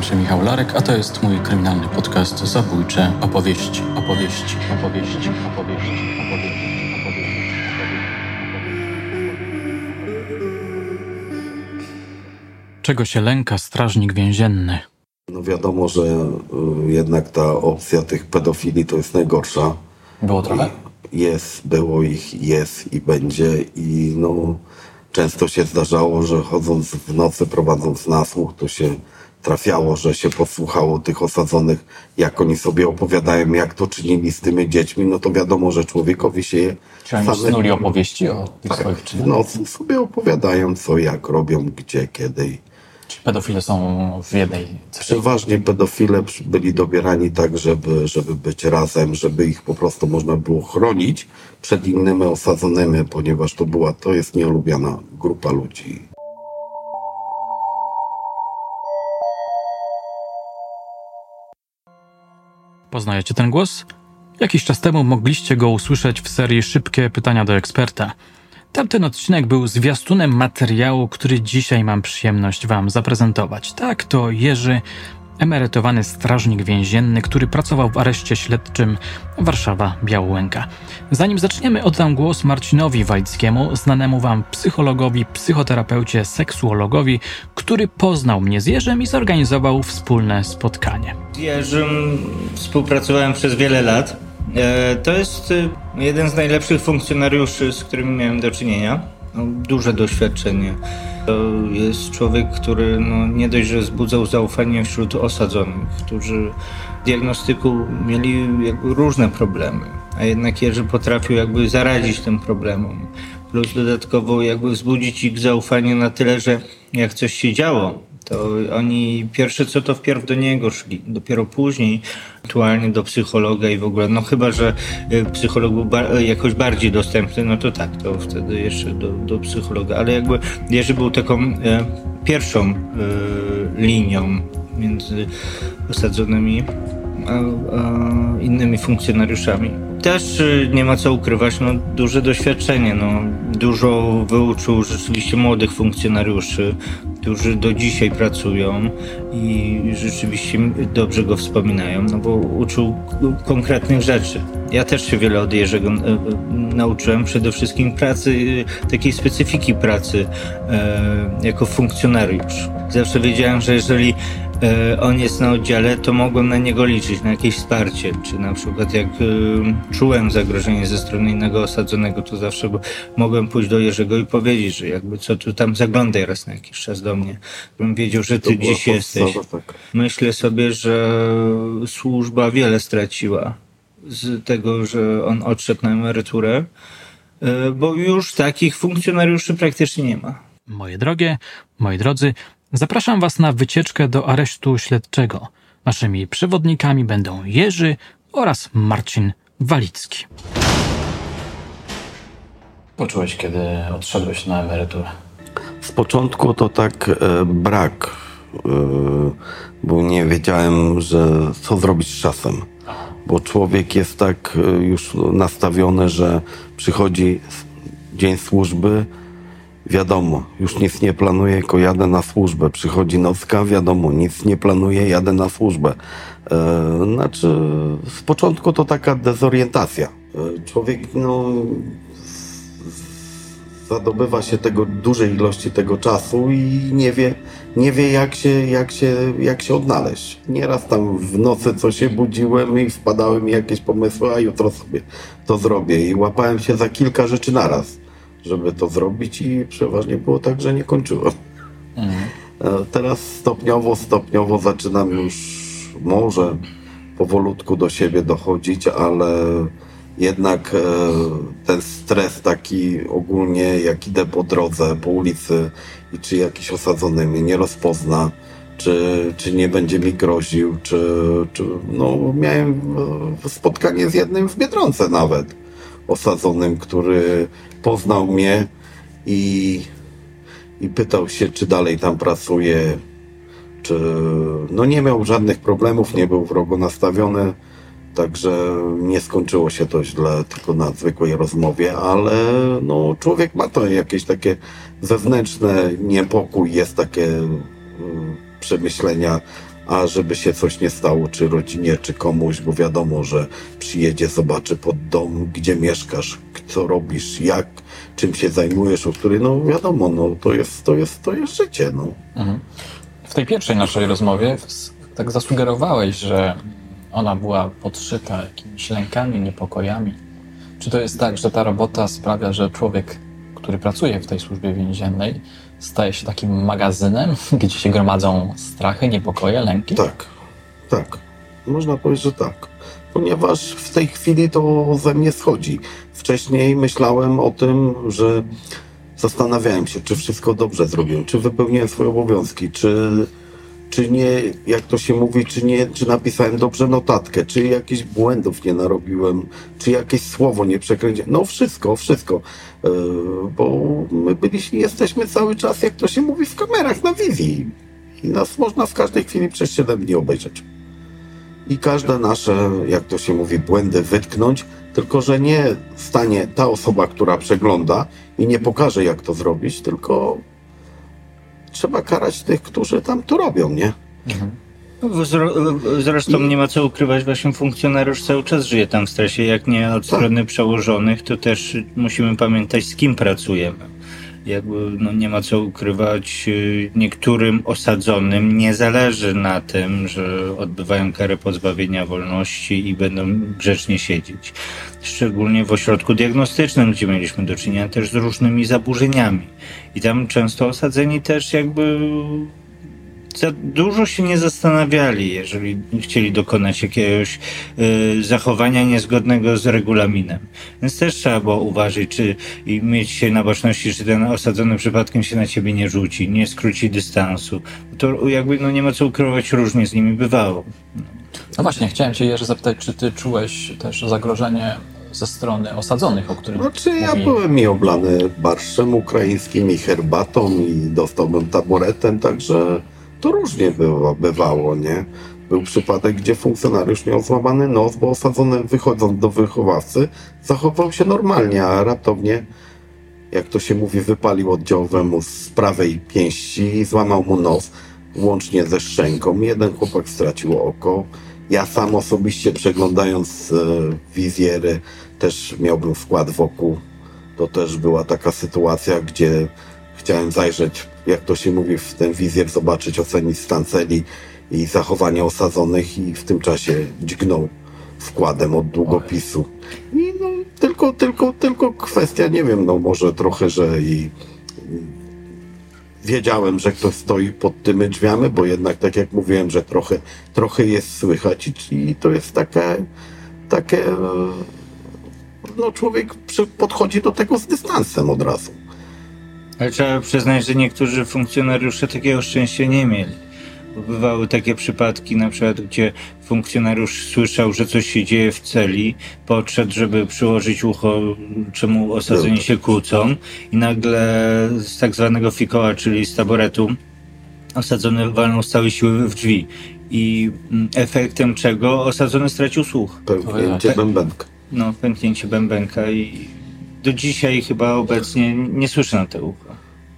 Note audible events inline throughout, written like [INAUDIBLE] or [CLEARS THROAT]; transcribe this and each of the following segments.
Nazywam się Michał Larek, a to jest mój kryminalny podcast Zabójcze opowieści, opowieści, opowieści, opowieści, opowieści. Czego się lęka strażnik więzienny? No wiadomo, że y, jednak ta opcja tych pedofili to jest najgorsza. Było trochę? Jest, było ich, jest i będzie i no często się zdarzało, że chodząc w nocy, prowadząc nasłuch, to się trafiało, że się posłuchało tych osadzonych, jak oni sobie opowiadają, jak to czynili z tymi dziećmi, no to wiadomo, że człowiekowi się Czy oni snuli opowieści o tych swoich czynach? no, sobie opowiadają, co, jak robią, gdzie, kiedy. Czy pedofile są w jednej celi? Przeważnie pedofile byli dobierani tak, żeby, żeby być razem, żeby ich po prostu można było chronić przed innymi osadzonymi, ponieważ to była, to jest nielubiana grupa ludzi. Poznajecie ten głos? Jakiś czas temu mogliście go usłyszeć w serii Szybkie pytania do eksperta. Tamten odcinek był zwiastunem materiału, który dzisiaj mam przyjemność Wam zaprezentować. Tak, to Jerzy, emerytowany strażnik więzienny, który pracował w areszcie śledczym Warszawa Białęka. Zanim zaczniemy, oddam głos Marcinowi Wajckiemu, znanemu Wam psychologowi, psychoterapeucie, seksuologowi, który poznał mnie z Jerzem i zorganizował wspólne spotkanie. Z Jerzym współpracowałem przez wiele lat. E, To jest e, jeden z najlepszych funkcjonariuszy, z którymi miałem do czynienia. No, duże doświadczenie. To jest człowiek, który no, nie dość, że wzbudzał zaufanie wśród osadzonych, którzy w diagnostyku mieli różne problemy, a jednak Jerzy potrafił jakby zaradzić tym problemom. Plus dodatkowo jakby wzbudzić ich zaufanie na tyle, że jak coś się działo, to oni pierwsze co to wpierw do niego szli, dopiero później aktualnie do psychologa i w ogóle, no chyba, że y, psycholog był ba- jakoś bardziej dostępny, no to tak, to wtedy jeszcze do, do psychologa, ale jakby Jerzy był taką e, pierwszą e, linią między osadzonymi innymi funkcjonariuszami. Też y, nie ma co ukrywać, no, duże doświadczenie. No, dużo wyuczył rzeczywiście młodych funkcjonariuszy, którzy do dzisiaj pracują i rzeczywiście dobrze go wspominają, no bo uczył konkretnych rzeczy. Ja też się wiele od Jerzego e, e, nauczyłem, przede wszystkim pracy, e, takiej specyfiki pracy e, jako funkcjonariusz. Zawsze wiedziałem, że jeżeli e, on jest na oddziale, to mogłem na niego liczyć, na jakieś wsparcie. Czy na przykład jak e, czułem zagrożenie ze strony innego osadzonego, to zawsze mogłem pójść do Jerzego i powiedzieć, że jakby co tu tam zaglądaj raz na jakiś czas do mnie. Bym wiedział, że ty gdzieś jesteś. podstawa taka. Myślę sobie, że służba wiele straciła z tego, że on odszedł na emeryturę, e, bo już takich funkcjonariuszy praktycznie nie ma. Moje drogie, moi drodzy, zapraszam Was na wycieczkę do aresztu śledczego. Naszymi przewodnikami będą Jerzy oraz Marcin Walicki. Poczułeś, kiedy odszedłeś na emeryturę? Z początku to tak e, brak, e, bo nie wiedziałem, że co zrobić z czasem. Bo człowiek jest tak e, już nastawiony, że przychodzi dzień służby, wiadomo, już nic nie planuję, tylko jadę na służbę. Przychodzi nocka, wiadomo, nic nie planuję, jadę na służbę. E, znaczy, z początku to taka dezorientacja. E, człowiek, no, zadobywa się tego dużej ilości tego czasu i nie wie, nie wie jak, się, jak, się, jak się odnaleźć. Nieraz tam w nocy co się budziłem i wpadały mi jakieś pomysły, a jutro sobie to zrobię. I łapałem się za kilka rzeczy naraz, żeby to zrobić i przeważnie było tak, że nie kończyłem. E, Teraz stopniowo, stopniowo zaczynam już może powolutku do siebie dochodzić, ale jednak e, ten stres taki ogólnie, jak idę po drodze, po ulicy i czy jakiś osadzony mnie nie rozpozna, czy, czy nie będzie mi groził, czy, czy no miałem e, spotkanie z jednym w Biedronce nawet, osadzonym, który poznał mnie i i pytał się, czy dalej tam pracuje, czy no nie miał żadnych problemów, nie był wrogo nastawiony, także nie skończyło się to źle, tylko na zwykłej rozmowie, ale no człowiek ma to jakieś takie zewnętrzne niepokój, jest takie mm, przemyślenia, a żeby się coś nie stało, czy rodzinie, czy komuś, bo wiadomo, że przyjedzie, zobaczy pod dom, gdzie mieszkasz, co robisz, jak, czym się zajmujesz, o której, no wiadomo, no to jest, to jest, to jest życie, no. W tej pierwszej naszej rozmowie tak zasugerowałeś, że ona była podszyta jakimiś lękami, niepokojami. Czy to jest tak, że ta robota sprawia, że człowiek, który pracuje w tej służbie więziennej, staje się takim magazynem, [LAUGHS] gdzie się gromadzą strachy, niepokoje, lęki? Tak, tak. Można powiedzieć, że tak. Ponieważ w tej chwili to ze mnie schodzi. Wcześniej myślałem o tym, że zastanawiałem się, czy wszystko dobrze zrobiłem, czy wypełniłem swoje obowiązki, czy, czy nie, jak to się mówi, czy nie, czy napisałem dobrze notatkę, czy jakichś błędów nie narobiłem, czy jakieś słowo nie przekręciłem. No wszystko, wszystko. Yy, bo my byliśmy, jesteśmy cały czas, jak to się mówi, w kamerach na wizji. I nas można w każdej chwili przez 7 dni obejrzeć. I każde nasze, jak to się mówi, błędy wytknąć, tylko że nie stanie ta osoba, która przegląda i nie pokaże, jak to zrobić, tylko trzeba karać tych, którzy tam to robią, nie? No, Zro- Zresztą nie ma co ukrywać, właśnie funkcjonariusz cały czas żyje tam w stresie. Jak nie od strony przełożonych, to też musimy pamiętać, z kim pracujemy. Jakby no, nie ma co ukrywać, y, niektórym osadzonym nie zależy na tym, że odbywają karę pozbawienia wolności i będą grzecznie siedzieć. Szczególnie w ośrodku diagnostycznym, gdzie mieliśmy do czynienia też z różnymi zaburzeniami. I tam często osadzeni też jakby za dużo się nie zastanawiali, jeżeli chcieli dokonać jakiegoś y, zachowania niezgodnego z regulaminem. Więc też trzeba było uważać, czy i mieć się na baczności, czy ten osadzony przypadkiem się na ciebie nie rzuci, nie skróci dystansu. To jakby no nie ma co ukrywać, różnie z nimi bywało. No właśnie, chciałem cię Jerzy zapytać, czy ty czułeś też zagrożenie ze strony osadzonych, o którym Znaczy ja mówi... byłem i oblany barszczem ukraińskim i herbatą i dostałbym taboretem, także to różnie bywa, bywało, nie? Był przypadek, gdzie funkcjonariusz miał złamany nos, bo osadzony wychodząc do wychowawcy zachował się normalnie, a raptownie, jak to się mówi, wypalił oddziałowemu z prawej pięści i złamał mu nos, łącznie ze szczęką. Jeden chłopak stracił oko. Ja sam osobiście przeglądając e, wizjery też miałbym wkład wokół. To też była taka sytuacja, gdzie chciałem zajrzeć, jak to się mówi, w ten wizjer, zobaczyć, ocenić stan celi i zachowanie osadzonych i w tym czasie dźgnął wkładem od długopisu. I no, tylko, tylko, tylko kwestia, nie wiem, no może trochę, że i wiedziałem, że ktoś stoi pod tymi drzwiami, bo jednak, tak jak mówiłem, że trochę, trochę jest słychać i, i to jest takie, takie, e, no człowiek przy, podchodzi do tego z dystansem od razu. Ale trzeba przyznać, że niektórzy funkcjonariusze takiego szczęścia nie mieli. Bo bywały takie przypadki, na przykład, gdzie funkcjonariusz słyszał, że coś się dzieje w celi, podszedł, żeby przyłożyć ucho, czemu osadzeni się kłócą i nagle z tak zwanego fikoła, czyli z taboretu, osadzony walnął z całej siły w drzwi. I mm, efektem czego osadzony stracił słuch. Pełnięcie Tak. bębenka. No, pęknięcie bębenka i do dzisiaj chyba obecnie nie słyszę na te ucho.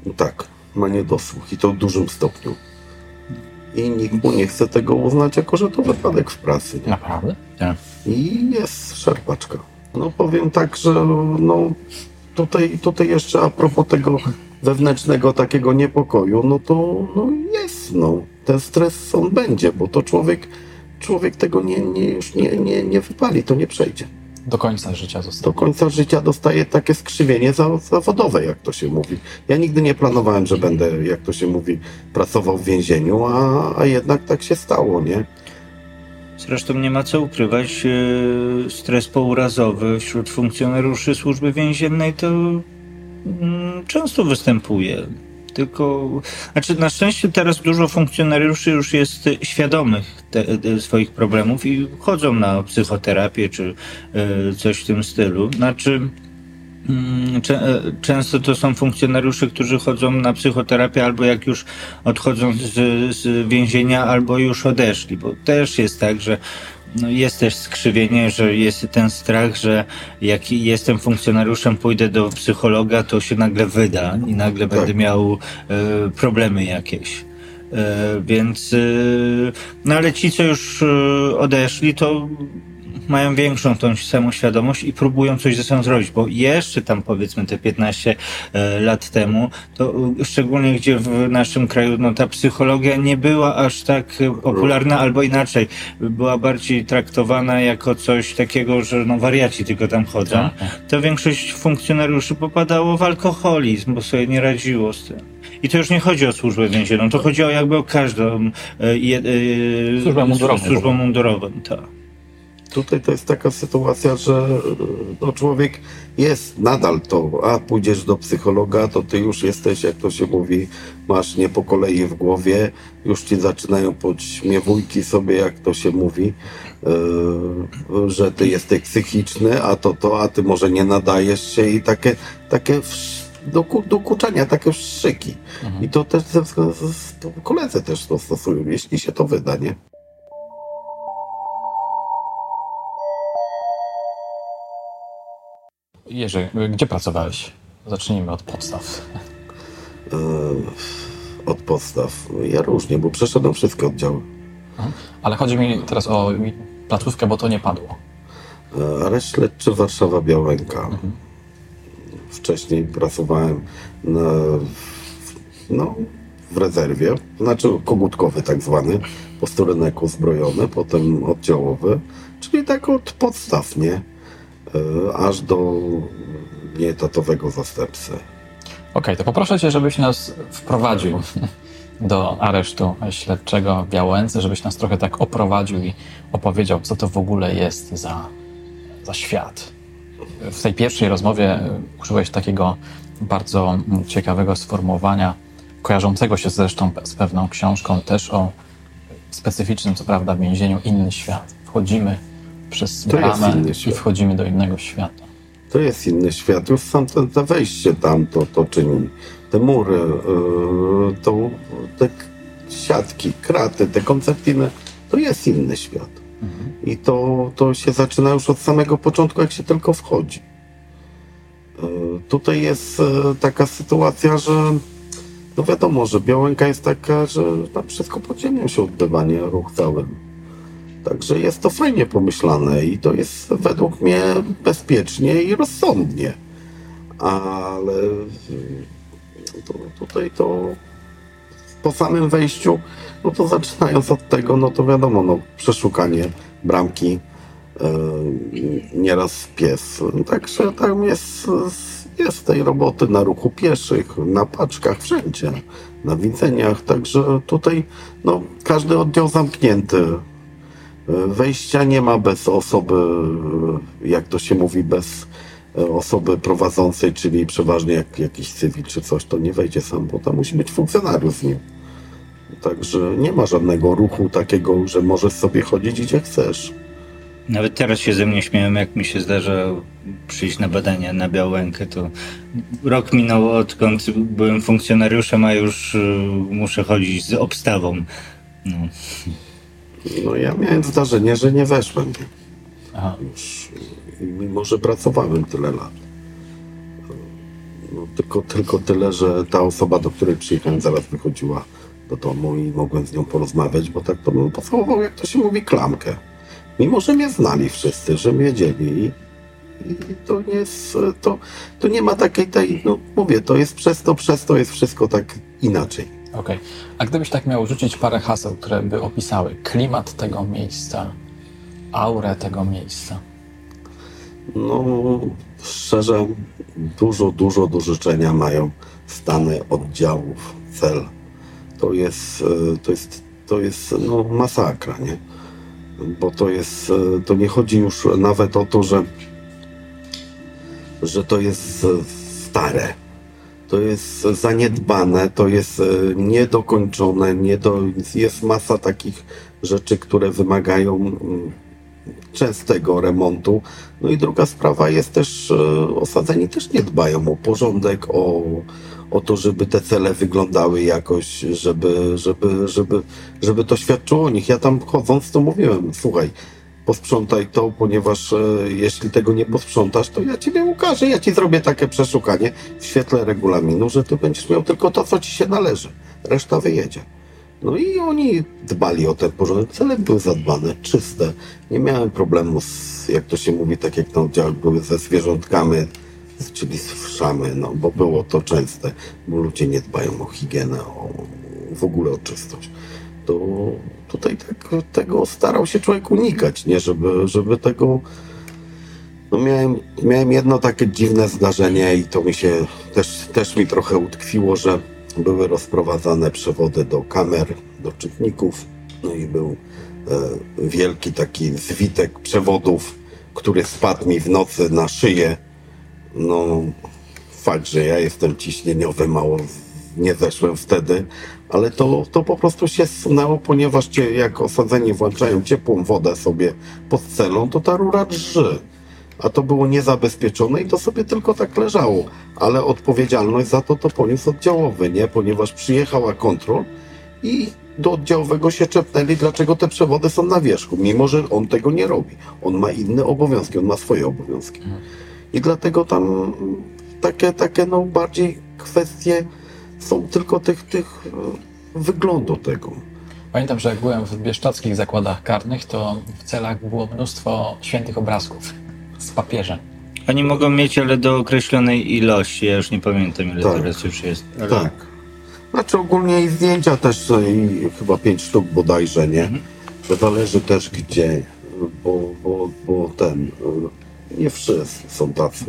No tak, ma niedosłuch i to w dużym stopniu. I nikt mu nie chce tego uznać, jako że to wypadek w pracy. Nie? Naprawdę? Tak. I jest szarpaczka. No powiem tak, że no tutaj, tutaj jeszcze a propos tego wewnętrznego takiego niepokoju, no to no jest, no. Ten stres on będzie, bo to człowiek, człowiek tego nie, nie, już nie, nie, nie wypali, to nie przejdzie. Do końca życia Do zostało. końca życia dostaje takie skrzywienie za- zawodowe, jak to się mówi. Ja nigdy nie planowałem, że będę, jak to się mówi, pracował w więzieniu, a, a jednak tak się stało, nie? Zresztą nie ma co ukrywać, e, stres pourazowy wśród funkcjonariuszy służby więziennej to mm, często występuje. Tylko, znaczy na szczęście teraz dużo funkcjonariuszy już jest świadomych te, te swoich problemów i chodzą na psychoterapię czy e, coś w tym stylu. Znaczy, Mm, e, Często to są funkcjonariusze, którzy chodzą na psychoterapię albo jak już odchodzą z, z więzienia, albo już odeszli, bo też jest tak, że no jest też skrzywienie, że jest ten strach, że jak jestem funkcjonariuszem, pójdę do psychologa, to się nagle wyda i nagle będę miał e, problemy jakieś. Więc, no ale ci, co już odeszli, to mają większą tą samoświadomość i próbują coś ze sobą zrobić, bo jeszcze tam powiedzmy te 15 e, lat temu, to e, szczególnie gdzie w naszym kraju no, ta psychologia nie była aż tak popularna, albo inaczej, była bardziej traktowana jako coś takiego, że no wariaci tylko tam chodzą, tak, tak. to większość funkcjonariuszy popadało w alkoholizm, bo sobie nie radziło z tym. I to już nie chodzi o służbę więzienną, to chodzi o jakby o każdą e, e, służbę mundurową. Służbą mundurową, tak tutaj to jest taka sytuacja, że no, człowiek jest nadal to, a pójdziesz do psychologa, to ty już jesteś, jak to się mówi, masz nie po kolei w głowie, już ci zaczynają podśmiewujki sobie, jak to się mówi, yy, że ty jesteś psychiczny, a to to, a ty może nie nadajesz się i takie, takie doku, dokuczania, takie wstrzyki. Mhm. I to też koledzy też to stosują, jeśli się to wyda, nie? Jerzy, gdzie pracowałeś? Zacznijmy od podstaw. E, od podstaw. Ja różnie, bo przeszedłem wszystkie oddziały. Ale chodzi mi teraz o placówkę, bo to nie padło. E, areszt śledczy Warszawa Białęka. Mhm. Wcześniej pracowałem na, no, w rezerwie, znaczy kogutkowy tak zwany, posterunek uzbrojony, potem oddziałowy, czyli tak od podstaw, nie? E, aż do nieetatowego zastępcy. Okay, to poproszę Cię, żebyś nas wprowadził [LAUGHS] do aresztu śledczego w Białęce, żebyś nas trochę tak oprowadził i opowiedział, co to w ogóle jest za, za świat. W tej pierwszej rozmowie użyłeś takiego bardzo ciekawego sformułowania, kojarzącego się zresztą z pewną książką, też o specyficznym, co prawda, więzieniu, inny świat. Wchodzimy przez to bramę i wchodzimy do innego świata. To jest inny świat. Już sam to, to wejście tam to, to czyni. Te mury, yy, to, te siatki, kraty, te koncertiny, to jest inny świat. Mhm. I to, to się zaczyna już od samego początku, jak się tylko wchodzi. Yy, tutaj jest yy, taka sytuacja, że no wiadomo, że Białęka jest taka, że tam wszystko pod ziemią się odbywa, nie ruch cały. Także jest to fajnie pomyślane i to jest według mnie bezpiecznie i rozsądnie. Ale to, tutaj to po samym wejściu, no to zaczynając od tego, no to wiadomo, no przeszukanie bramki, yy, nieraz pies. Także tam jest, jest tej roboty na ruchu pieszych, na paczkach, wszędzie, na widzeniach. Także tutaj no, każdy oddział zamknięty Wejścia nie ma bez osoby, jak to się mówi, bez osoby prowadzącej, czyli przeważnie jak jakiś cywil czy coś, to nie wejdzie sam, bo tam musi być funkcjonariusz z nim. Także nie ma żadnego ruchu takiego, że możesz sobie chodzić gdzie chcesz. Nawet teraz się ze mnie śmieją, jak mi się zdarza przyjść na badania na Białękę, to rok minął odkąd byłem funkcjonariuszem, a już y, muszę chodzić z obstawą. No. No ja miałem zdarzenie, że nie weszłem. Aha. Już, mimo, że pracowałem tyle lat. No, tylko, tylko tyle, że ta osoba, do której przyjechałem, zaraz wychodziła do domu i mogłem z nią porozmawiać, bo tak to bym pocałował, jak to się mówi, klamkę. Mimo, że mnie znali wszyscy, że wiedzieli i, i to nie jest, to, to nie ma takiej tej, no mówię, to jest przez to, przez to jest wszystko tak inaczej. Okej. Okay. A gdybyś tak miał rzucić parę haseł, które by opisały klimat tego miejsca, aurę tego miejsca? No, szczerze, dużo, dużo do życzenia mają stany oddziałów, cel. To jest, e, to jest, to jest no, masakra, nie? Bo to jest, e, to nie chodzi już nawet o to, że, że to jest stare to jest zaniedbane, to jest e, niedokończone, niedo, jest masa takich rzeczy, które wymagają mm, częstego remontu. No i druga sprawa jest też, e, osadzeni też nie dbają o porządek, o, o to, żeby te cele wyglądały jakoś, żeby, żeby, żeby, żeby to świadczyło o nich. Ja tam chodząc to mówiłem, słuchaj, posprzątaj to, ponieważ e, jeśli tego nie posprzątasz, to ja ciebie ukażę, ja ci zrobię takie przeszukanie w świetle regulaminu, że ty będziesz miał tylko to, co ci się należy. Reszta wyjedzie. No i oni dbali o ten porządek. Cele były zadbane, czyste. Nie miałem problemu z, jak to się mówi, tak jak na oddziałach były ze zwierzątkami, czyli z wszamy, no bo było to częste, bo ludzie nie dbają o higienę, o, w ogóle o czystość. To tutaj tak, tego starał się człowiek unikać, nie, żeby, żeby tego no miałem, miałem jedno takie dziwne zdarzenie i to mi się też, też mi trochę utkwiło, że były rozprowadzane przewody do kamer, do czytników, no i był e, wielki taki zwitek przewodów, który spadł mi w nocy na szyję. No, fakt, że ja jestem ciśnieniowy, mało nie zeszłem wtedy, ale to, to po prostu się zsunęło, ponieważ cię, jak osadzeni włączają ciepłą wodę sobie pod celą, to ta rura drży a to było niezabezpieczone i to sobie tylko tak leżało. Ale odpowiedzialność za to to poniósł oddziałowy, nie? Ponieważ przyjechała kontrol i do oddziałowego się czepnęli, dlaczego te przewody są na wierzchu, mimo że on tego nie robi. On ma inne obowiązki, on ma swoje obowiązki. I dlatego tam takie, takie no bardziej kwestie są tylko tych, tych e, wyglądu tego. Pamiętam, że jak byłem w bieszczadzkich zakładach karnych, to w celach było mnóstwo świętych obrazków z papieżem. Oni mogą mieć, ale do określonej ilości. Ja już nie pamiętam, ile Tak. teraz już jest. Ale... Tak. Znaczy ogólnie i zdjęcia też i chyba pięć sztuk bodajże, nie? To zależy też gdzie, bo, bo, bo ten, e, nie wszyscy są tacy.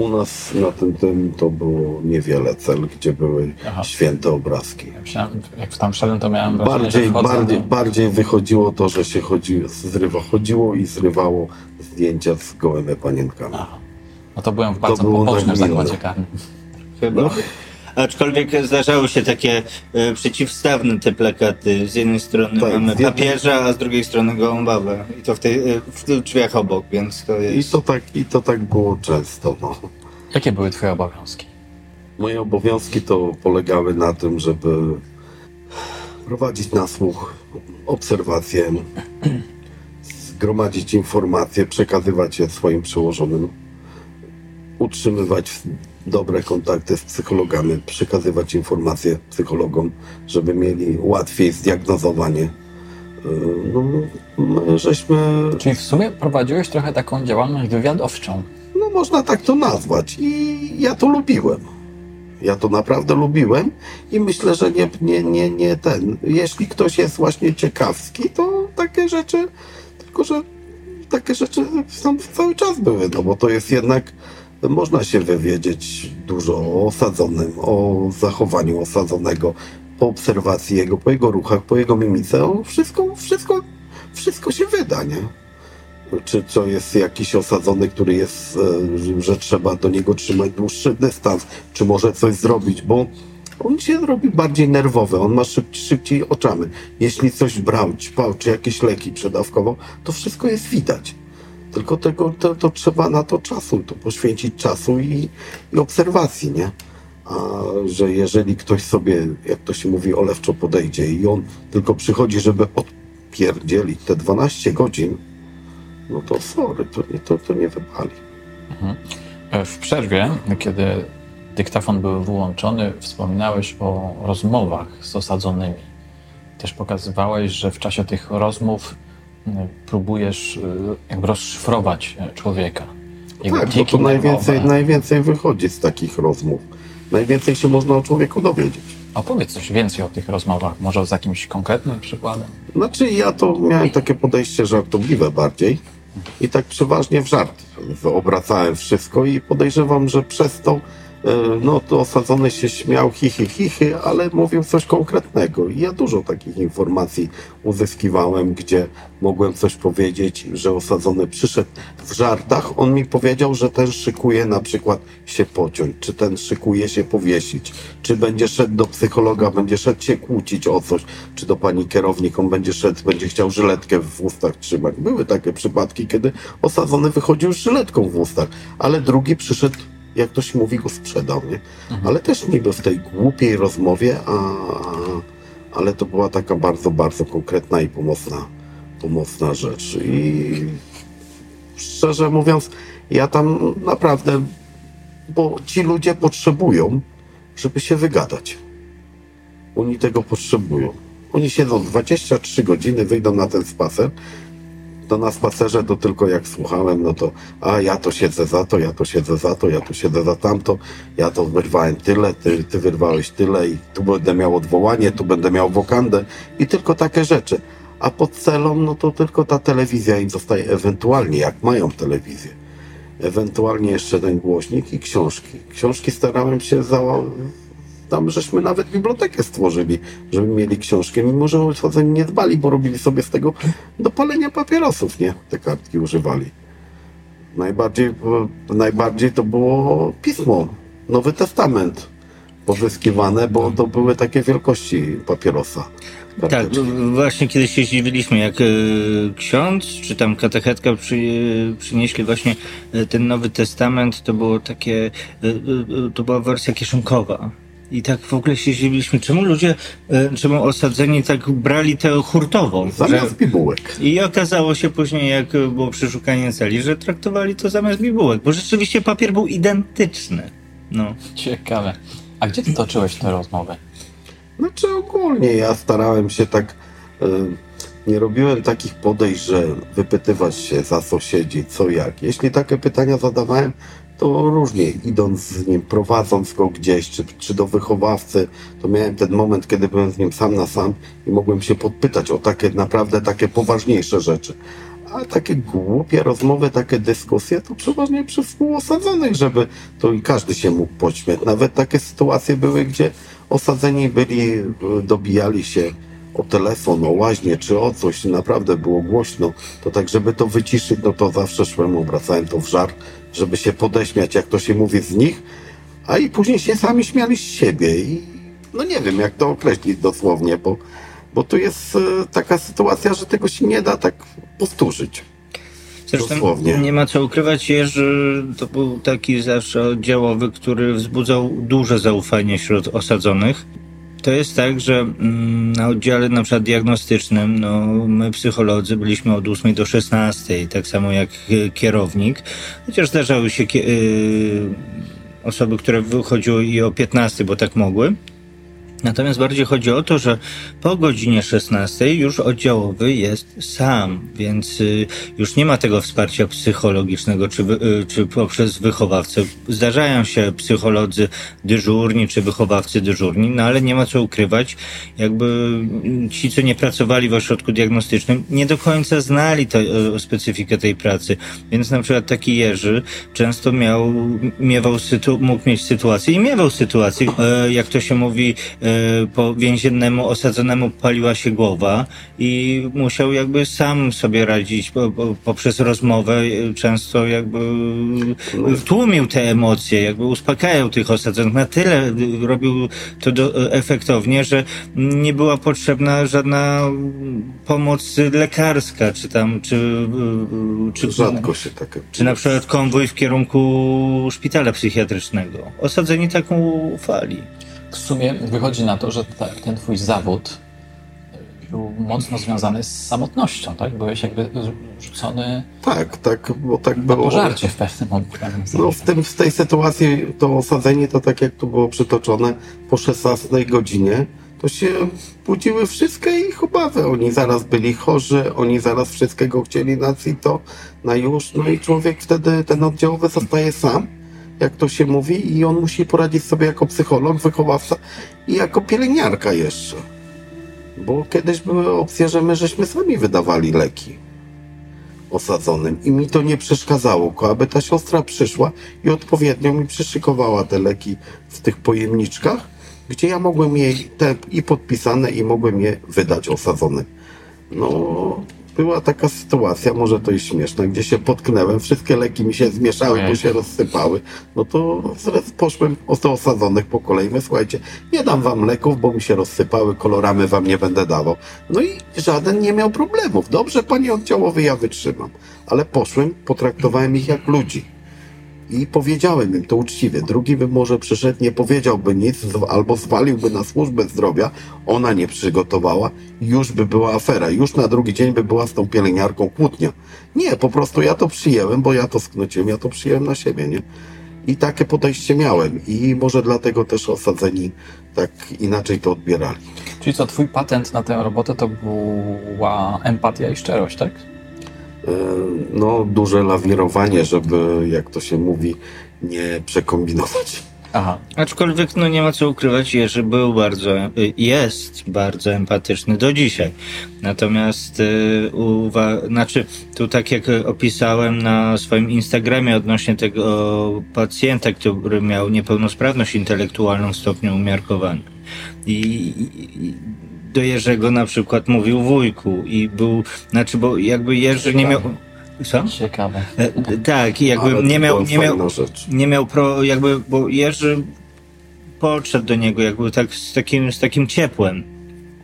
U nas na tym tym to było niewiele cel, gdzie były Aha. święte obrazki. Ja myślałem, jak tam szedłem, to miałem wrażenie, Bardziej, że wchodzę bardziej, do... bardziej wychodziło to, że się chodzi, zrywa, chodziło i zrywało zdjęcia z gołymi panienkami. Aha. No to byłem w bardzo nagminne. zakładzie karnym. Chyba. No. Aczkolwiek zdarzały się takie e, przeciwstawne te plakaty. Z jednej strony Tak, mamy z jednej- papieża, a z drugiej strony gołą babę. I to w, tej, e, w tych drzwiach obok, więc to I jest... to tak, i to tak było często. No. Jakie były twoje obowiązki? Moje obowiązki to polegały na tym, żeby prowadzić nasłuch, obserwacje, zgromadzić informacje, przekazywać je swoim przełożonym, utrzymywać dobre kontakty z psychologami, przekazywać informacje psychologom, żeby mieli łatwiej zdiagnozowanie. Yy, No, my żeśmy Czyli w sumie prowadziłeś trochę taką działalność wywiadowczą. no można tak to nazwać. I ja to lubiłem. Ja to naprawdę lubiłem i myślę, że nie, nie, nie, nie ten. Jeśli ktoś jest właśnie ciekawski, to takie rzeczy, tylko że takie rzeczy są cały czas były, no bo to jest jednak, można się wywiedzieć dużo o osadzonym, o zachowaniu osadzonego, po obserwacji jego, po jego ruchach, po jego mimice, o wszystko, wszystko, wszystko się wyda, nie? czy to jest jakiś osadzony, który jest, e, że- trzeba do niego trzymać dłuższy dystans, czy może coś zrobić, bo on się robi bardziej nerwowy, on ma szyb, szybciej oczami. Jeśli coś brał, ćpał, czy jakieś leki przedawkował, to wszystko jest widać. Tylko tego, to, to trzeba na to czasu, to poświęcić czasu i, i obserwacji, nie? A że jeżeli ktoś sobie, jak to się mówi, olewczo podejdzie i on tylko przychodzi, żeby odpierdzielić te 12 godzin, no to sorry, to nie, to, to nie wypali. E, W przerwie, kiedy dyktafon był wyłączony, wspominałeś o rozmowach z osadzonymi. Też pokazywałeś, że w czasie tych rozmów próbujesz y, jakby rozszyfrować e, człowieka. Jego Tak, bo to najwięcej, nerwowe. najwięcej wychodzi z takich rozmów. Najwięcej się można o człowieku dowiedzieć. Opowiedz coś więcej o tych rozmowach, może z jakimś konkretnym przykładem. Znaczy ja to miałem takie podejście żartobliwe bardziej i tak przeważnie w żart obracałem wszystko i podejrzewam, że przez to no to osadzony się śmiał chichy chichy, ale mówił coś konkretnego i ja dużo takich informacji uzyskiwałem, gdzie mogłem coś powiedzieć, że osadzony przyszedł w żartach, on mi powiedział, że ten szykuje na przykład się pociąć, czy ten szykuje się powiesić, czy będzie szedł do psychologa, będzie szedł się kłócić o coś, czy do pani kierownik, on będzie szedł, będzie chciał żyletkę w ustach trzymać. Były takie przypadki, kiedy osadzony wychodził z żyletką w ustach, ale drugi przyszedł, jak to się mówi, go sprzedał, nie? Ale też niby w tej głupiej rozmowie, a, ale to była taka bardzo, bardzo konkretna i pomocna, pomocna rzecz. I szczerze mówiąc, ja tam naprawdę, bo ci ludzie potrzebują, żeby się wygadać. Oni tego potrzebują. Oni siedzą 23 godziny, wyjdą na ten spacer, to na spacerze to tylko jak słuchałem, no to a ja to siedzę za to, ja to siedzę za to, ja to siedzę za tamto, ja to wyrwałem tyle, ty, ty wyrwałeś tyle i tu będę miał odwołanie, tu będę miał wokandę i tylko takie rzeczy. A pod celą, no to tylko ta telewizja im zostaje ewentualnie, jak mają telewizję. Ewentualnie jeszcze ten głośnik i książki. Książki starałem się za, tam żeśmy nawet bibliotekę stworzyli, żeby mieli książkę, mimo że oni nie dbali, bo robili sobie z tego do palenia papierosów, nie? Te kartki używali. Najbardziej, najbardziej to było pismo, Nowy Testament pozyskiwane, bo to były takie wielkości papierosa. Tak, właśnie kiedyś się zdziwiliśmy, jak y, ksiądz czy tam katechetka przy, y, przynieśli właśnie y, ten Nowy Testament, to było takie, to była wersja kieszonkowa. I tak w ogóle się zdziwiliśmy, czemu ludzie, e, czemu osadzeni tak brali tę hurtową. Zamiast że... bibułek. I okazało się później, jak było przeszukanie celi, że traktowali to zamiast bibułek, bo rzeczywiście papier był identyczny. No. Ciekawe. A gdzie ty toczyłeś tę rozmowę? Znaczy ogólnie ja starałem się tak... Y nie robiłem takich podejść, że wypytywać się za sąsiedzi, co jak. Jeśli takie pytania zadawałem, to różnie, idąc z nim, prowadząc go gdzieś, czy, czy do wychowawcy, to miałem ten moment, kiedy byłem z nim sam na sam i mogłem się podpytać o takie naprawdę takie poważniejsze rzeczy. A takie głupie rozmowy, takie dyskusje, to przeważnie przy współosadzonych, żeby to i każdy się mógł pośmiać. Nawet takie sytuacje były, gdzie osadzeni byli, dobijali się o telefon, o łaźnie, czy o coś, naprawdę było głośno, to tak, żeby to wyciszyć, no to zawsze szłem, obracałem to w żart, żeby się podeśmiać, jak to się mówi z nich, a i później się sami śmiali z siebie i no nie wiem, jak to określić dosłownie, bo, bo tu jest e, taka sytuacja, że tego się nie da tak powtórzyć. Zresztą Dosłownie. nie ma co ukrywać, że to był taki zawsze oddziałowy, który wzbudzał duże zaufanie wśród osadzonych. To jest tak, że mm, na oddziale na przykład diagnostycznym, no, my psycholodzy byliśmy od 8 do 16, tak samo jak kierownik, chociaż zdarzały się y, osoby, które wychodziły i o 15, bo tak mogły. Natomiast bardziej chodzi o to, że po godzinie 16 już oddziałowy jest sam, więc y, już nie ma tego wsparcia psychologicznego czy, y, czy poprzez wychowawcę. Zdarzają się psycholodzy dyżurni czy wychowawcy dyżurni, no ale nie ma co ukrywać, jakby ci, co nie pracowali w ośrodku diagnostycznym, nie do końca znali to, y, specyfikę tej pracy. Więc na przykład taki Jerzy często miał, miewał sytu, mógł mieć sytuację i miewał sytuację, jak to się mówi, po więziennemu osadzonemu paliła się głowa i musiał jakby sam sobie radzić poprzez rozmowę, e, często jakby tłumił te emocje, jakby uspokajał tych osadzonych. Na tyle robił to do, efektownie, że nie była potrzebna żadna pomoc lekarska, czy tam, czy, czy, Rzadko się takie. czy na przykład konwój w kierunku szpitala psychiatrycznego. Osadzeni taką ufali w sumie wychodzi na to, że ten twój zawód był mocno związany z samotnością, tak? Byłeś jakby rzucony... Tak, tak, bo tak było. pożarcie w pewnym momencie. No w, tym, w tej sytuacji to osadzenie, to tak jak tu było przytoczone, po 16 godzinie, to się budziły wszystkie ich obawy. Oni zaraz byli chorzy, oni zaraz wszystkiego chcieli na to, na już, no i człowiek wtedy, ten oddziałowy zostaje sam jak to się mówi, i on musi poradzić sobie jako psycholog, wychowawca i jako pielęgniarka jeszcze. Bo kiedyś były opcje, że my żeśmy sami wydawali leki osadzonym i mi to nie przeszkadzało, aby ta siostra przyszła i odpowiednio mi przyszykowała te leki w tych pojemniczkach, gdzie ja mogłem jej te i podpisane i mogłem je wydać osadzonym. No, była taka sytuacja, może to jest śmieszne, gdzie się potknęłem, wszystkie leki mi się zmieszały, bo się rozsypały. No to poszłem do osadzonych po kolei. My, słuchajcie, nie dam wam leków, bo mi się rozsypały, koloramy wam nie będę dawał. No i żaden nie miał problemów. Dobrze, panie oddziałowy, ja wytrzymam. Ale poszłem, potraktowałem ich jak ludzi. I powiedziałem im to uczciwie. Drugi by może przyszedł, nie powiedziałby nic, albo zwaliłby na służbę zdrowia, ona nie przygotowała, już by była afera. Już na drugi dzień by była z tą pielęgniarką kłótnia. Nie, po prostu ja to przyjęłem, bo ja to sknociłem, ja to przyjęłem na siebie, nie? I takie podejście miałem. I może dlatego też osadzeni tak inaczej to odbierali. Czyli co, twój patent na tę robotę to była empatia i szczerość, tak? E, no, duże lawirowanie, żeby, jak to się mówi, nie przekombinować. Aha. Aczkolwiek no nie ma co ukrywać, Jerzy był bardzo, y, jest bardzo empatyczny do dzisiaj. Natomiast y, uwa- znaczy tu tak jak opisałem na swoim Instagramie odnośnie tego pacjenta, który miał niepełnosprawność intelektualną w stopniu umiarkowanym. I, i, i do Jerzego na przykład mówił wujku i był, znaczy bo jakby Jerzy nie miał... Co? Ciekawe. E, tak, i jakby Ale nie miał, nie miał, nie miał pro, jakby, bo Jerzy podszedł do niego jakby tak z takim, z takim ciepłem.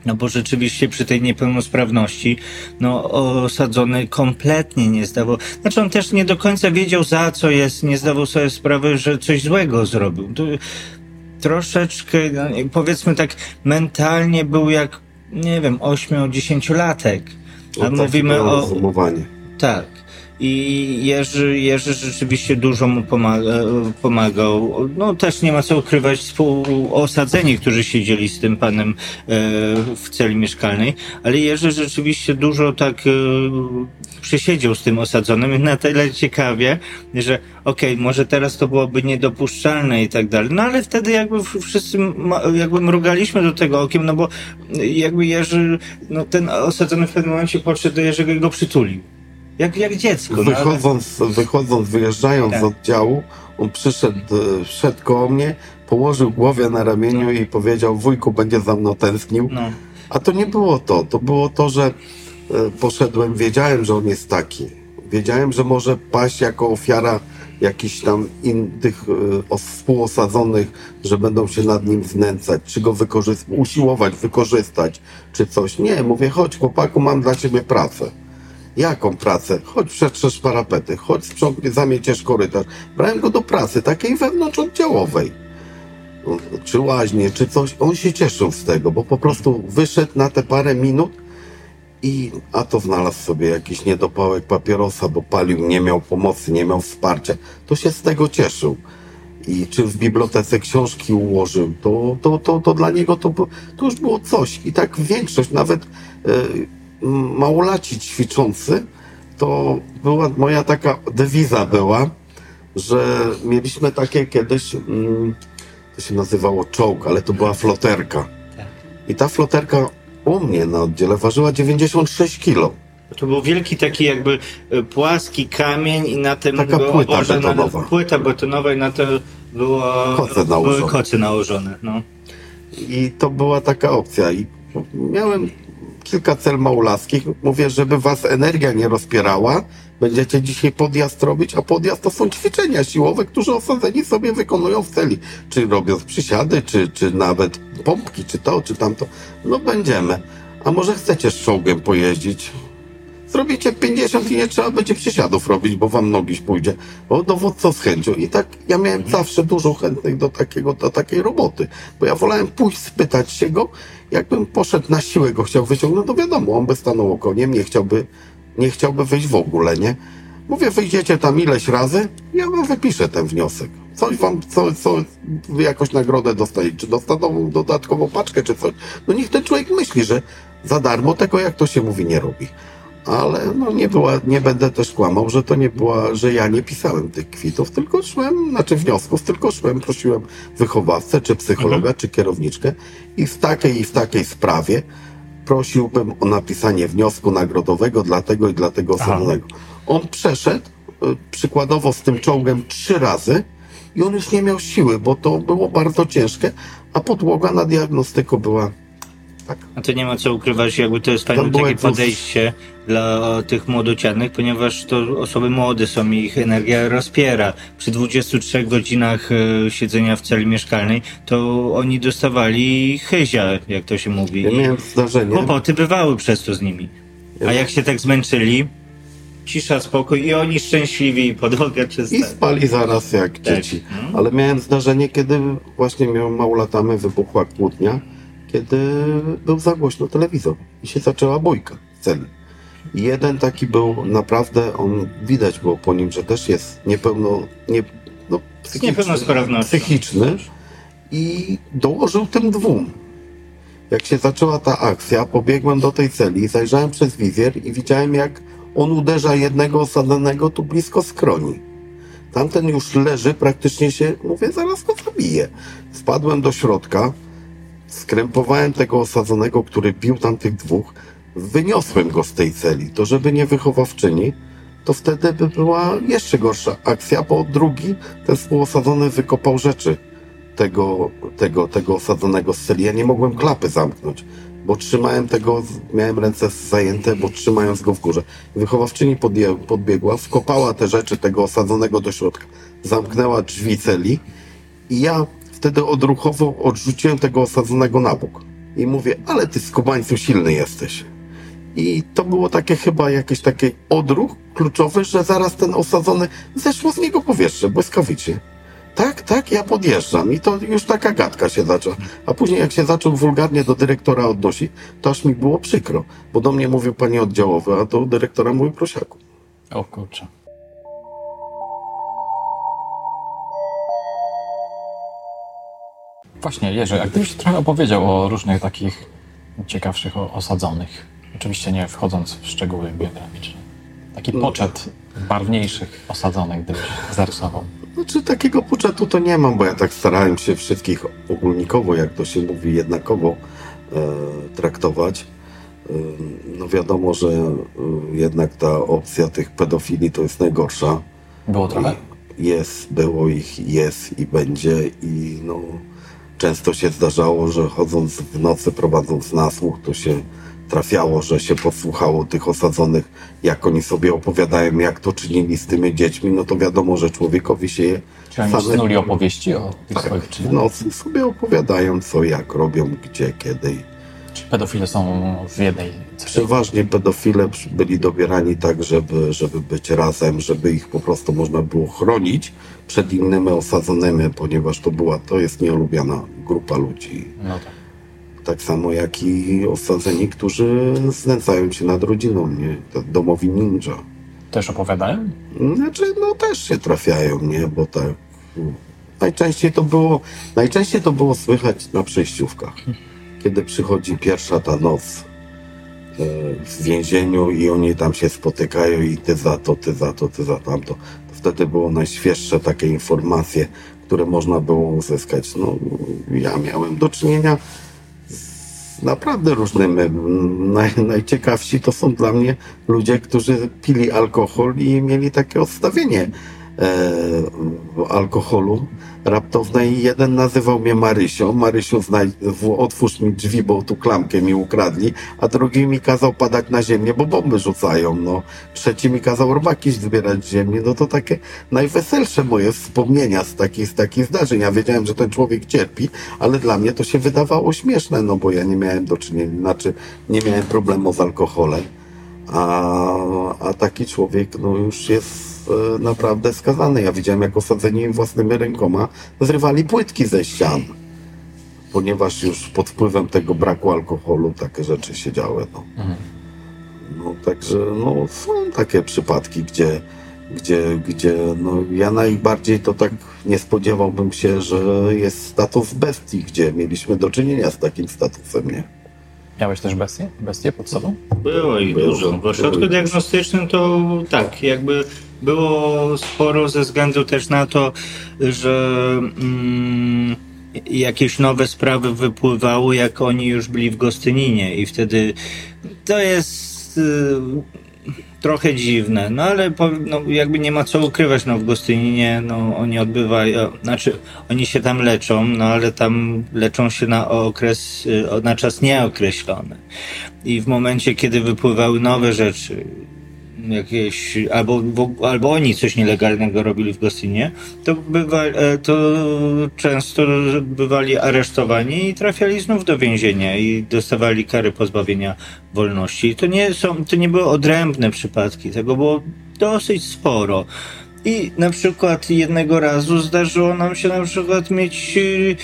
No bo rzeczywiście przy tej niepełnosprawności, no osadzony kompletnie nie zdawał, znaczy on też nie do końca wiedział za co jest, nie zdawał sobie sprawy, że coś złego zrobił. To troszeczkę, no, powiedzmy tak, mentalnie był jak, nie wiem, 8-10-latek. A No, mówimy o, rozumowanie. tak. I Jerzy, Jerzy rzeczywiście dużo mu pomaga, pomagał. No też nie ma co ukrywać współosadzeni, którzy siedzieli z tym panem e, w celi mieszkalnej, ale Jerzy rzeczywiście dużo tak e, przesiedział z tym osadzonym na tyle ciekawie, że okej, może teraz to byłoby niedopuszczalne i tak dalej, no ale wtedy jakby wszyscy jakby mrugaliśmy do tego okiem, no bo jakby Jerzy, no ten osadzony w pewnym momencie podszedł do Jerzego i go przytulił. Jak, jak dziecko. no, ale- Wychodząc, wychodząc wyjeżdżając Tak. z oddziału, on przyszedł, e, wszedł koło mnie, położył głowę na ramieniu No. i powiedział, wujku będzie za mną tęsknił. No, A to nie było to. To było to, że e, poszedłem, wiedziałem, że on jest taki. Wiedziałem, że może paść jako ofiara jakichś tam in, tych os- współosadzonych, że będą się nad nim znęcać, czy go usiłować, wykorzystać, czy coś. Nie, mówię, chodź chłopaku, mam dla ciebie pracę. Jaką pracę? Chodź przetrzesz parapety, chodź sprzątnij, zamieciesz korytarz. Brałem go do pracy, takiej wewnątrzoddziałowej czy łaźnie, czy coś, on się cieszył z tego, bo po prostu wyszedł na te parę minut i a to znalazł sobie jakiś niedopałek papierosa, bo palił, nie miał pomocy, nie miał wsparcia, to się z tego cieszył. I czy w bibliotece książki ułożył, to, to, to, to dla niego to, to już było coś. I tak większość, nawet m, małolaci ćwiczący, to była moja taka dewiza była, że mieliśmy takie kiedyś, mm, to się nazywało czołg, ale to była floterka. Tak. I ta floterka u mnie na oddziale ważyła 96 kilo. To był wielki taki jakby e, płaski kamień i na tym Taka płyta na- betonowa. Płyta betonowa i na to było, Koce były nałożone. koce nałożone. No. I to była taka opcja. I miałem kilka cel małolaskich. Mówię, żeby was energia nie rozpierała. Będziecie dzisiaj podjazd robić, a podjazd to są ćwiczenia siłowe, które osadzeni sobie wykonują w celi. Czy robiąc przysiady, czy, czy nawet pompki, czy to, czy tamto. No będziemy. A może chcecie z czołgiem pojeździć? Zrobicie 50 i nie trzeba będzie przysiadów robić, bo wam nogi pójdzie. O, dowódco z chęcią. I tak ja miałem zawsze dużo chętnych do takiego, do takiej roboty. Bo ja wolałem pójść, spytać się go. Jakbym poszedł na siłę go chciał wyciągnąć, no wiadomo, on by stanął koniem, nie chciałby, nie chciałby wyjść w ogóle, nie? Mówię, wyjdziecie tam ileś razy, ja wam wypiszę ten wniosek. Coś wam, co, co wy jakoś nagrodę dostajecie, czy dostaną dodatkową paczkę, czy coś. No niech ten człowiek myśli, że za darmo tego, jak to się mówi, nie robi ale no nie była, nie będę też kłamał, że to nie była, że ja nie pisałem tych kwitów, tylko szłem, znaczy wniosków, tylko szłem, prosiłem wychowawcę, czy psychologa, czy kierowniczkę i w takiej i w takiej sprawie prosiłbym o napisanie wniosku nagrodowego dla tego i dla tego osobnego. On przeszedł y, przykładowo z tym czołgiem trzy razy i on już nie miał siły, bo to było bardzo ciężkie, a podłoga na diagnostyku była tak. A to nie ma co ukrywać, jakby to jest fajne To takie podejście dla tych młodocianych, ponieważ to osoby młode są i ich energia rozpiera. Przy 23 godzinach e, siedzenia w celi mieszkalnej, to oni dostawali chyzia, jak to się mówi. Ja miałem zdarzenie. Kłopoty bywały przez to z nimi. A jak się tak zmęczyli, cisza, spokój i oni szczęśliwi i podłoga czysta. I spali zaraz jak Tak. dzieci. Ale miałem zdarzenie, kiedy właśnie miałem mało latamy, wybuchła kłótnia, kiedy był za głośno telewizor i się zaczęła bójka. I jeden taki był naprawdę, on widać było po nim, że też jest niepełno, nie, no, niepełnosprawności. psychiczny i dołożył tym dwóm. Jak się zaczęła ta akcja, pobiegłem do tej celi, zajrzałem przez wizjer i widziałem, jak on uderza jednego osadzonego tu blisko skroni. Tamten już leży, praktycznie się, mówię, zaraz go zabiję. Wpadłem do środka, skrępowałem tego osadzonego, który bił tamtych dwóch, wyniosłem go z tej celi. To żeby nie wychowawczyni, to wtedy by była jeszcze gorsza akcja, bo drugi, ten współosadzony, wykopał rzeczy tego, tego, tego osadzonego z celi. Ja nie mogłem klapy zamknąć, bo trzymałem tego, miałem ręce zajęte, bo trzymając go w górze. Wychowawczyni podbiegła, wkopała te rzeczy tego osadzonego do środka, zamknęła drzwi celi i ja wtedy odruchowo odrzuciłem tego osadzonego na bok. I mówię, ale ty skubańcu silny jesteś. I to było takie chyba jakiś taki odruch kluczowy, że zaraz ten osadzony zeszło z niego powietrze błyskawicznie. Tak, tak, ja podjeżdżam i to już taka gadka się zaczęła. A później jak się zaczął wulgarnie do dyrektora odnosić, to aż mi było przykro, bo do mnie mówił panie oddziałowy, a do dyrektora mówił prosiaku. O kurczę. Właśnie, Jerzy, a gdybyś trochę opowiedział o różnych takich ciekawszych osadzonych, oczywiście nie wchodząc w szczegóły biograficzne. Taki poczet barwniejszych osadzonych, gdybyś zarysował. Znaczy takiego poczetu to nie mam, bo ja tak starałem się wszystkich ogólnikowo, jak to się mówi, jednakowo e, traktować. E, no wiadomo, że e, jednak ta opcja tych pedofili to jest najgorsza. Było trochę? Jest, było ich, jest i będzie i no często się zdarzało, że chodząc w nocy, prowadząc nasłuch, to się trafiało, że się posłuchało tych osadzonych, jak oni sobie opowiadają, jak to czynili z tymi dziećmi, no to wiadomo, że człowiekowi się je Czy oni snuli opowieści o tych tak, swoich czynach? w nocy sobie opowiadają, co, jak robią, gdzie, kiedy. Czy pedofile są w jednej celi? Przeważnie pedofile byli dobierani tak, żeby, żeby być razem, żeby ich po prostu można było chronić przed innymi osadzonymi, ponieważ to była, to jest nieulubiana grupa ludzi. No tak. Tak samo jak i osadzeni, którzy znęcają się nad rodziną, nie? Domowi ninja. Też opowiadałem? Znaczy, no też się trafiają, nie? Bo tak. Najczęściej to było, najczęściej to było słychać na przejściówkach. Kiedy przychodzi pierwsza ta noc e, w więzieniu i oni tam się spotykają i ty za to, ty za to, ty za tamto. Wtedy było najświeższe takie informacje, które można było uzyskać. No, ja miałem do czynienia z naprawdę różnymi. Naj, najciekawsi to są dla mnie ludzie, którzy pili alkohol i mieli takie odstawienie e, alkoholu raptowne i jeden nazywał mnie Marysią. Marysiu, znaj, otwórz mi drzwi, bo tu klamkę mi ukradli, a drugi mi kazał padać na ziemię, bo bomby rzucają, no. Trzeci mi kazał robaki zbierać z ziemi, no to takie najweselsze moje wspomnienia z takich, z takich zdarzeń. Ja wiedziałem, że ten człowiek cierpi, ale dla mnie to się wydawało śmieszne, no bo ja nie miałem do czynienia, znaczy nie miałem problemu z alkoholem, a, a taki człowiek, no już jest e, naprawdę skazany. Ja widziałem, jak osadzeni własnymi rękoma zrywali płytki ze ścian, ponieważ już pod wpływem tego braku alkoholu takie rzeczy się działy. No, no także no, są takie przypadki, gdzie, gdzie, gdzie no, ja najbardziej to tak nie spodziewałbym się, że jest status bestii, gdzie mieliśmy do czynienia z takim statusem, nie? Miałeś też bestie? Bestie pod sobą? Było ich Było. dużo. W ośrodku diagnostycznym to tak, jakby było sporo ze względu też na to, że mm, jakieś nowe sprawy wypływały, jak oni już byli w Gostyninie i wtedy to jest y, trochę dziwne, no ale po, no, jakby nie ma co ukrywać, no w Gostyninie no, oni odbywają, znaczy oni się tam leczą, no ale tam leczą się na okres, y, na czas nieokreślony. I w momencie, kiedy wypływały nowe rzeczy, jakieś, albo, albo oni coś nielegalnego robili w Gostynie, to, bywa, e, to często bywali aresztowani i trafiali znów do więzienia i dostawali kary pozbawienia wolności. I to nie, są, to nie były odrębne przypadki, tego było dosyć sporo. I na przykład jednego razu zdarzyło nam się na przykład mieć y,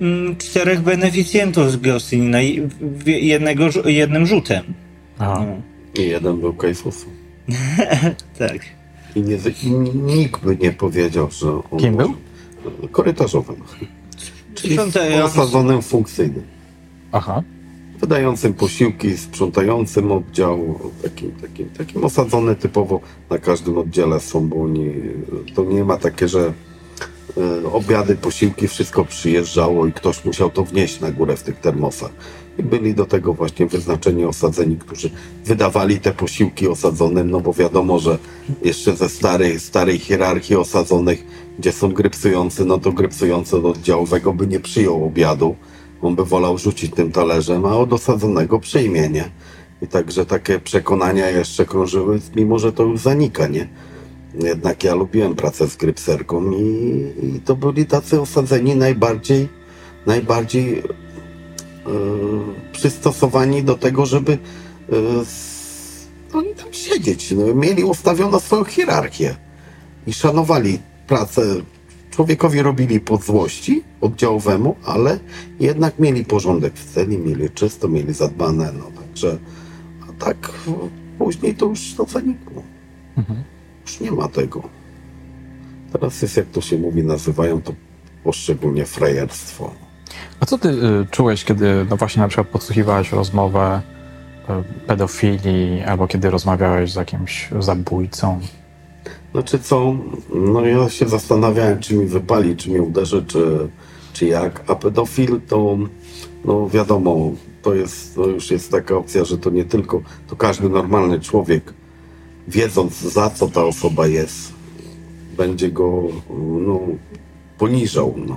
mm, czterech beneficjentów z Gostynina i w- jednego, jednym rzutem. Aha. No. I jeden był Kajfusu. [LAUGHS] Tak. I, nie, I nikt by nie powiedział, że on Kim może- był? Korytarzowym. Czyli osadzonym funkcyjnym. Aha. Wydającym posiłki, sprzątającym oddział, takim, takim, takim osadzony typowo na każdym oddziale są, bo oni, to nie ma takie, że e, obiady, posiłki, wszystko przyjeżdżało i ktoś musiał to wnieść na górę w tych termosach. Byli do tego właśnie wyznaczeni osadzeni, którzy wydawali te posiłki osadzonym, no bo wiadomo, że jeszcze ze starej, starej hierarchii osadzonych, gdzie są grypsujący, no to grypsujący od oddziałowego by nie przyjął obiadu. On by wolał rzucić tym talerzem, a od osadzonego przyjmie, nie? I także takie przekonania jeszcze krążyły, mimo że to już zanika, nie? Jednak ja lubiłem pracę z grypserką i, i to byli tacy osadzeni najbardziej, najbardziej przystosowani do tego, żeby e, oni tam siedzieć. No, mieli ustawioną swoją hierarchię i szanowali pracę. Człowiekowi robili pod złości oddziałowemu, ale jednak mieli porządek w celi, mieli czysto, mieli zadbane. No, także, a tak e, później to już to zanikło. Już nie ma tego. Teraz jest, jak to się mówi, nazywają to poszczególnie frajerstwo. A co ty y, czułeś, kiedy no właśnie na przykład podsłuchiwałeś rozmowę y, pedofilii, albo kiedy rozmawiałeś z jakimś zabójcą? Znaczy co, no ja się zastanawiałem, czy mi wypali, czy mnie uderzy, czy, czy jak. A pedofil to, no wiadomo, to jest, już jest taka opcja, że to nie tylko, to każdy normalny człowiek, wiedząc za co ta osoba jest, będzie go, no, poniżał, no.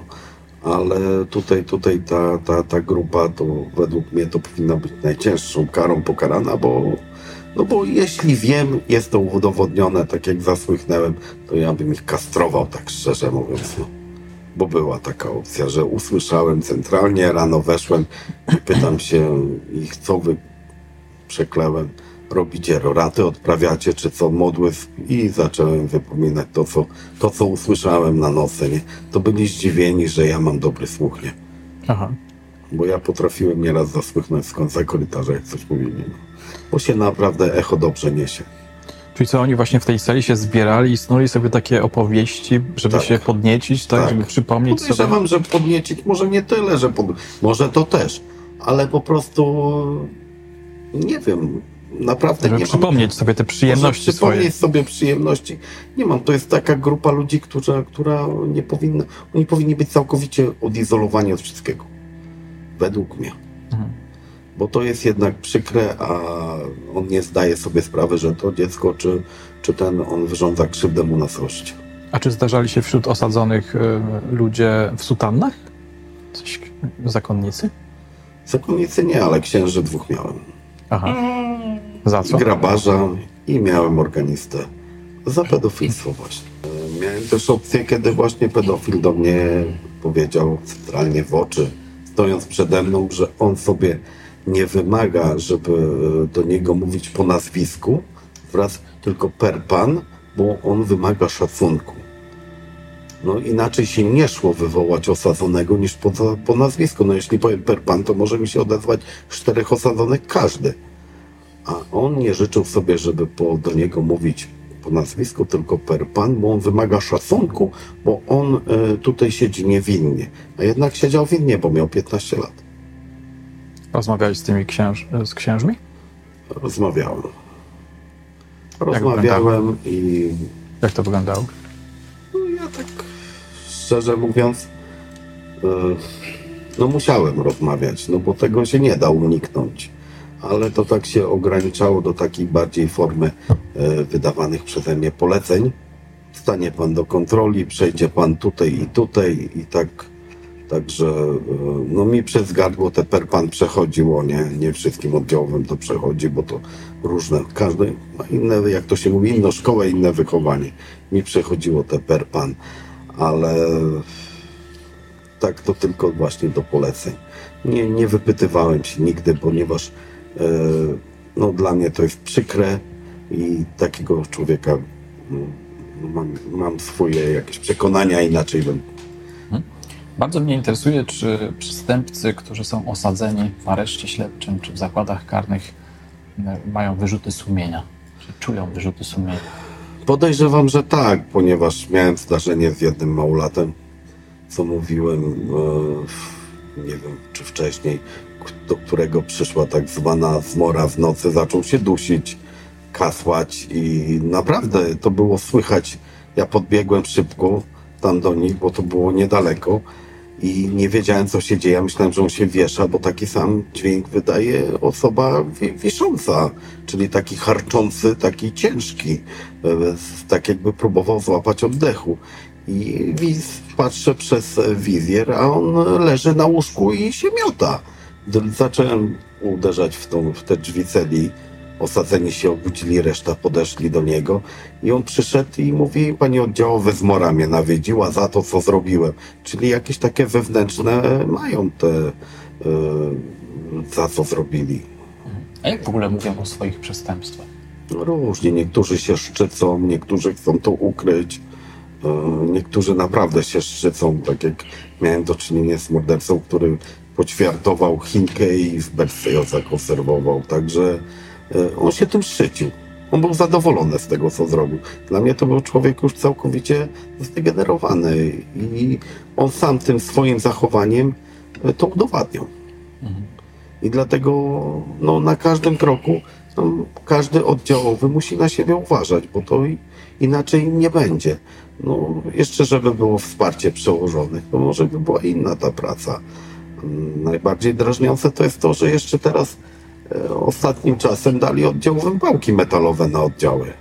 Ale tutaj, tutaj ta, ta, ta grupa, to według mnie to powinna być najcięższą karą pokarana, bo no bo jeśli wiem, jest to udowodnione, tak jak zasłychnąłem, to ja bym ich kastrował, tak szczerze mówiąc. No. Bo była taka opcja, że usłyszałem centralnie, rano weszłem i pytam się ich, co wy przeklałem, robicie roraty, odprawiacie, czy co, modły i zacząłem wypominać to, co, to, co usłyszałem na nosy, nie? To byli zdziwieni, że ja mam dobry słuch, nie? Aha. Bo ja potrafiłem nieraz zasłychnąć z końca korytarza, jak coś mówili. No. Bo się naprawdę echo dobrze niesie. Czyli co, oni właśnie w tej sali się zbierali i snuli sobie takie opowieści, żeby Tak. się podniecić, tak? Tak. Żeby przypomnieć sobie... Podejrzewam, że podniecić może nie tyle, że pod... może to też, ale po prostu nie wiem, naprawdę Żeby nie przypomnieć sobie te mam. przyjemności Może swoje. przypomnieć sobie przyjemności. Nie mam, to jest taka grupa ludzi, która, która nie powinna, oni powinni być całkowicie odizolowani od wszystkiego. Według mnie. Mhm. Bo to jest jednak przykre, a on nie zdaje sobie sprawy, że to dziecko, czy, czy ten, on wyrządza krzywdę mu na złość. A czy zdarzali się wśród osadzonych y, ludzie w sutannach? Coś, zakonnicy? Zakonnicy nie, ale księży dwóch miałem. Aha. Za co? grabarza i miałem organistę za pedofilstwo właśnie. Miałem też opcję, kiedy właśnie pedofil do mnie powiedział centralnie w oczy, stojąc przede mną, że on sobie nie wymaga, żeby do niego mówić po nazwisku, wraz tylko per pan, bo on wymaga szacunku. No inaczej się nie szło wywołać osadzonego niż po, po nazwisku. No jeśli powiem per pan, to może mi się odezwać czterech osadzonych każdy. A on nie życzył sobie, żeby po, do niego mówić po nazwisku, tylko per pan, bo on wymaga szacunku, bo on y, tutaj siedzi niewinnie. A jednak siedział winnie, bo miał 15 lat. Rozmawiałeś z tymi księż, z księżmi? Rozmawiałem. Rozmawiałem i Jak to wyglądało? no, ja tak szczerze mówiąc, y, no musiałem rozmawiać, no bo tego się nie da uniknąć. Ale to tak się ograniczało do takiej bardziej formy y, wydawanych przeze mnie poleceń. Stanie pan do kontroli, przejdzie pan tutaj i tutaj i tak. Także y, no mi przez gardło te per pan przechodziło, nie, nie wszystkim oddziałowym to przechodzi, bo to różne, każdy ma inne, jak to się mówi, inną szkołę, inne wychowanie. Mi przechodziło te per pan, ale tak to tylko właśnie do poleceń. Nie, nie wypytywałem się nigdy, ponieważ e, no, dla mnie to jest przykre i takiego człowieka mm, mam, mam swoje jakieś przekonania, inaczej bym Bardzo mnie interesuje, czy przestępcy, którzy są osadzeni w areszcie śledczym czy w zakładach karnych, mają wyrzuty sumienia. Czy czują wyrzuty sumienia? Podejrzewam, że tak, ponieważ miałem zdarzenie z jednym małolatem, co mówiłem, e, nie wiem czy wcześniej, do którego przyszła tak zwana zmora w nocy, zaczął się dusić, kasłać i naprawdę to było słychać. Ja podbiegłem szybko tam do nich, bo to było niedaleko i nie wiedziałem, co się dzieje. Myślałem, że on się wiesza, bo taki sam dźwięk wydaje osoba wisząca, czyli taki harczący, taki ciężki, e, tak jakby próbował złapać oddechu. I wiz, patrzę przez wizjer, a on leży na łóżku i się miota. Zacząłem uderzać w, tą, w te drzwi celi Osadzeni się obudzili, reszta podeszli do niego i on przyszedł i mówi, panie oddziałowy zmora mnie nawiedziła za to, co zrobiłem. Czyli jakieś takie wewnętrzne mają te, yy, za co zrobili. A jak w ogóle mówią o swoich przestępstwach? No różnie, niektórzy się szczycą, niektórzy chcą to ukryć, yy, niektórzy naprawdę się szczycą, tak jak miałem do czynienia z mordercą, który poćwiartował Chinkę i w Bercejo zakonserwował, także E, on się tym szczycił. On był zadowolony z tego, co zrobił. Dla mnie to był człowiek już całkowicie zdegenerowany i on sam tym swoim zachowaniem e, to udowadniał. I dlatego no, na każdym kroku no, każdy oddziałowy musi na siebie uważać, bo to inaczej nie będzie. No, jeszcze żeby było wsparcie przełożonych, to może by była inna ta praca. Najbardziej drażniące to jest to, że jeszcze teraz E, ostatnim czasem dali oddziałowym pałki metalowe na oddziały.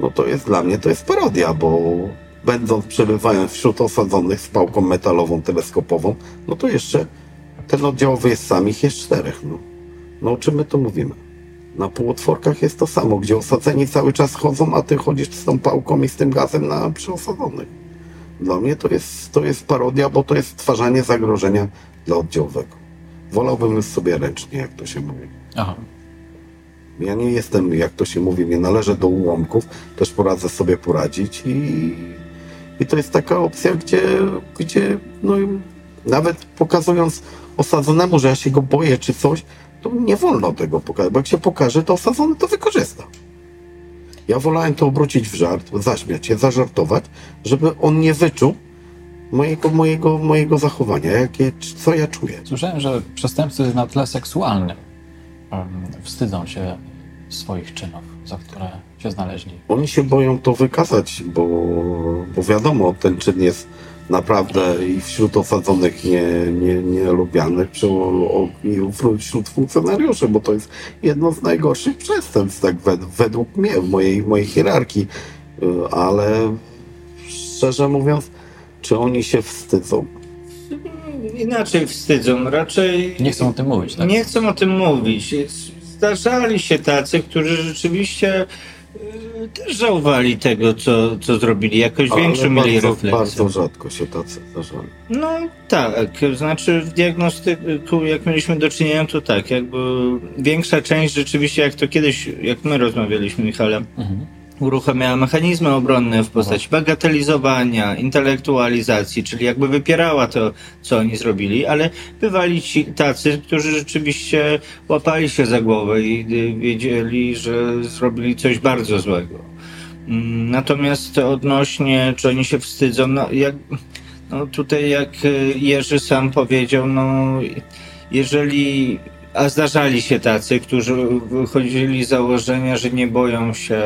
No to jest dla mnie to jest parodia, bo będąc, przebywając wśród osadzonych z pałką metalową teleskopową, no to jeszcze ten oddziałowy jest sam, ich jest czterech. No, no o czym my tu mówimy? Na półotworkach jest to samo, gdzie osadzeni cały czas chodzą, a ty chodzisz z tą pałką i z tym gazem na przyosadzonych. Dla mnie to jest, to jest parodia, bo to jest stwarzanie zagrożenia dla oddziałowego. Wolałbym już sobie ręcznie, jak to się mówi. Aha. Ja nie jestem, jak to się mówi, nie należę do ułomków, też poradzę sobie poradzić i, i to jest taka opcja, gdzie, gdzie no, nawet pokazując osadzonemu, że ja się go boję czy coś, to nie wolno tego pokazać, bo jak się pokaże, to osadzony to wykorzysta. Ja wolałem to obrócić w żart, zaśmiać się, zażartować, żeby on nie wyczuł, mojego, mojego, mojego zachowania, jakie, co ja czuję. Słyszałem, że przestępcy na tle seksualnym wstydzą się swoich czynów, za które się znaleźli. Oni się boją to wykazać, bo, bo wiadomo, ten czyn jest naprawdę i wśród osadzonych nie, nie, nielubiany i wśród funkcjonariuszy, bo to jest jedno z najgorszych przestępstw, tak według mnie, w mojej, mojej hierarchii. Y, ale szczerze mówiąc, czy oni się wstydzą? Inaczej wstydzą, raczej. Nie chcą o tym mówić, tak? Nie chcą o tym mówić. Zdarzali się tacy, którzy rzeczywiście y, też żałowali tego, co, co zrobili. Jakoś Ale większą mieli refleksję. Bardzo rzadko się tacy zdarzali. No tak, znaczy w diagnostyku, jak mieliśmy do czynienia, to tak, jakby większa część rzeczywiście, jak to kiedyś, jak my rozmawialiśmy, Michale, mhm uruchamiała mechanizmy obronne w postaci bagatelizowania, intelektualizacji, czyli jakby wypierała to, co oni zrobili, ale bywali ci tacy, którzy rzeczywiście łapali się za głowę i wiedzieli, że zrobili coś bardzo złego. Mm, natomiast odnośnie, czy oni się wstydzą, no, jak, no tutaj jak Jerzy sam powiedział, no jeżeli a zdarzali się tacy, którzy wychodzili z założenia, że nie boją się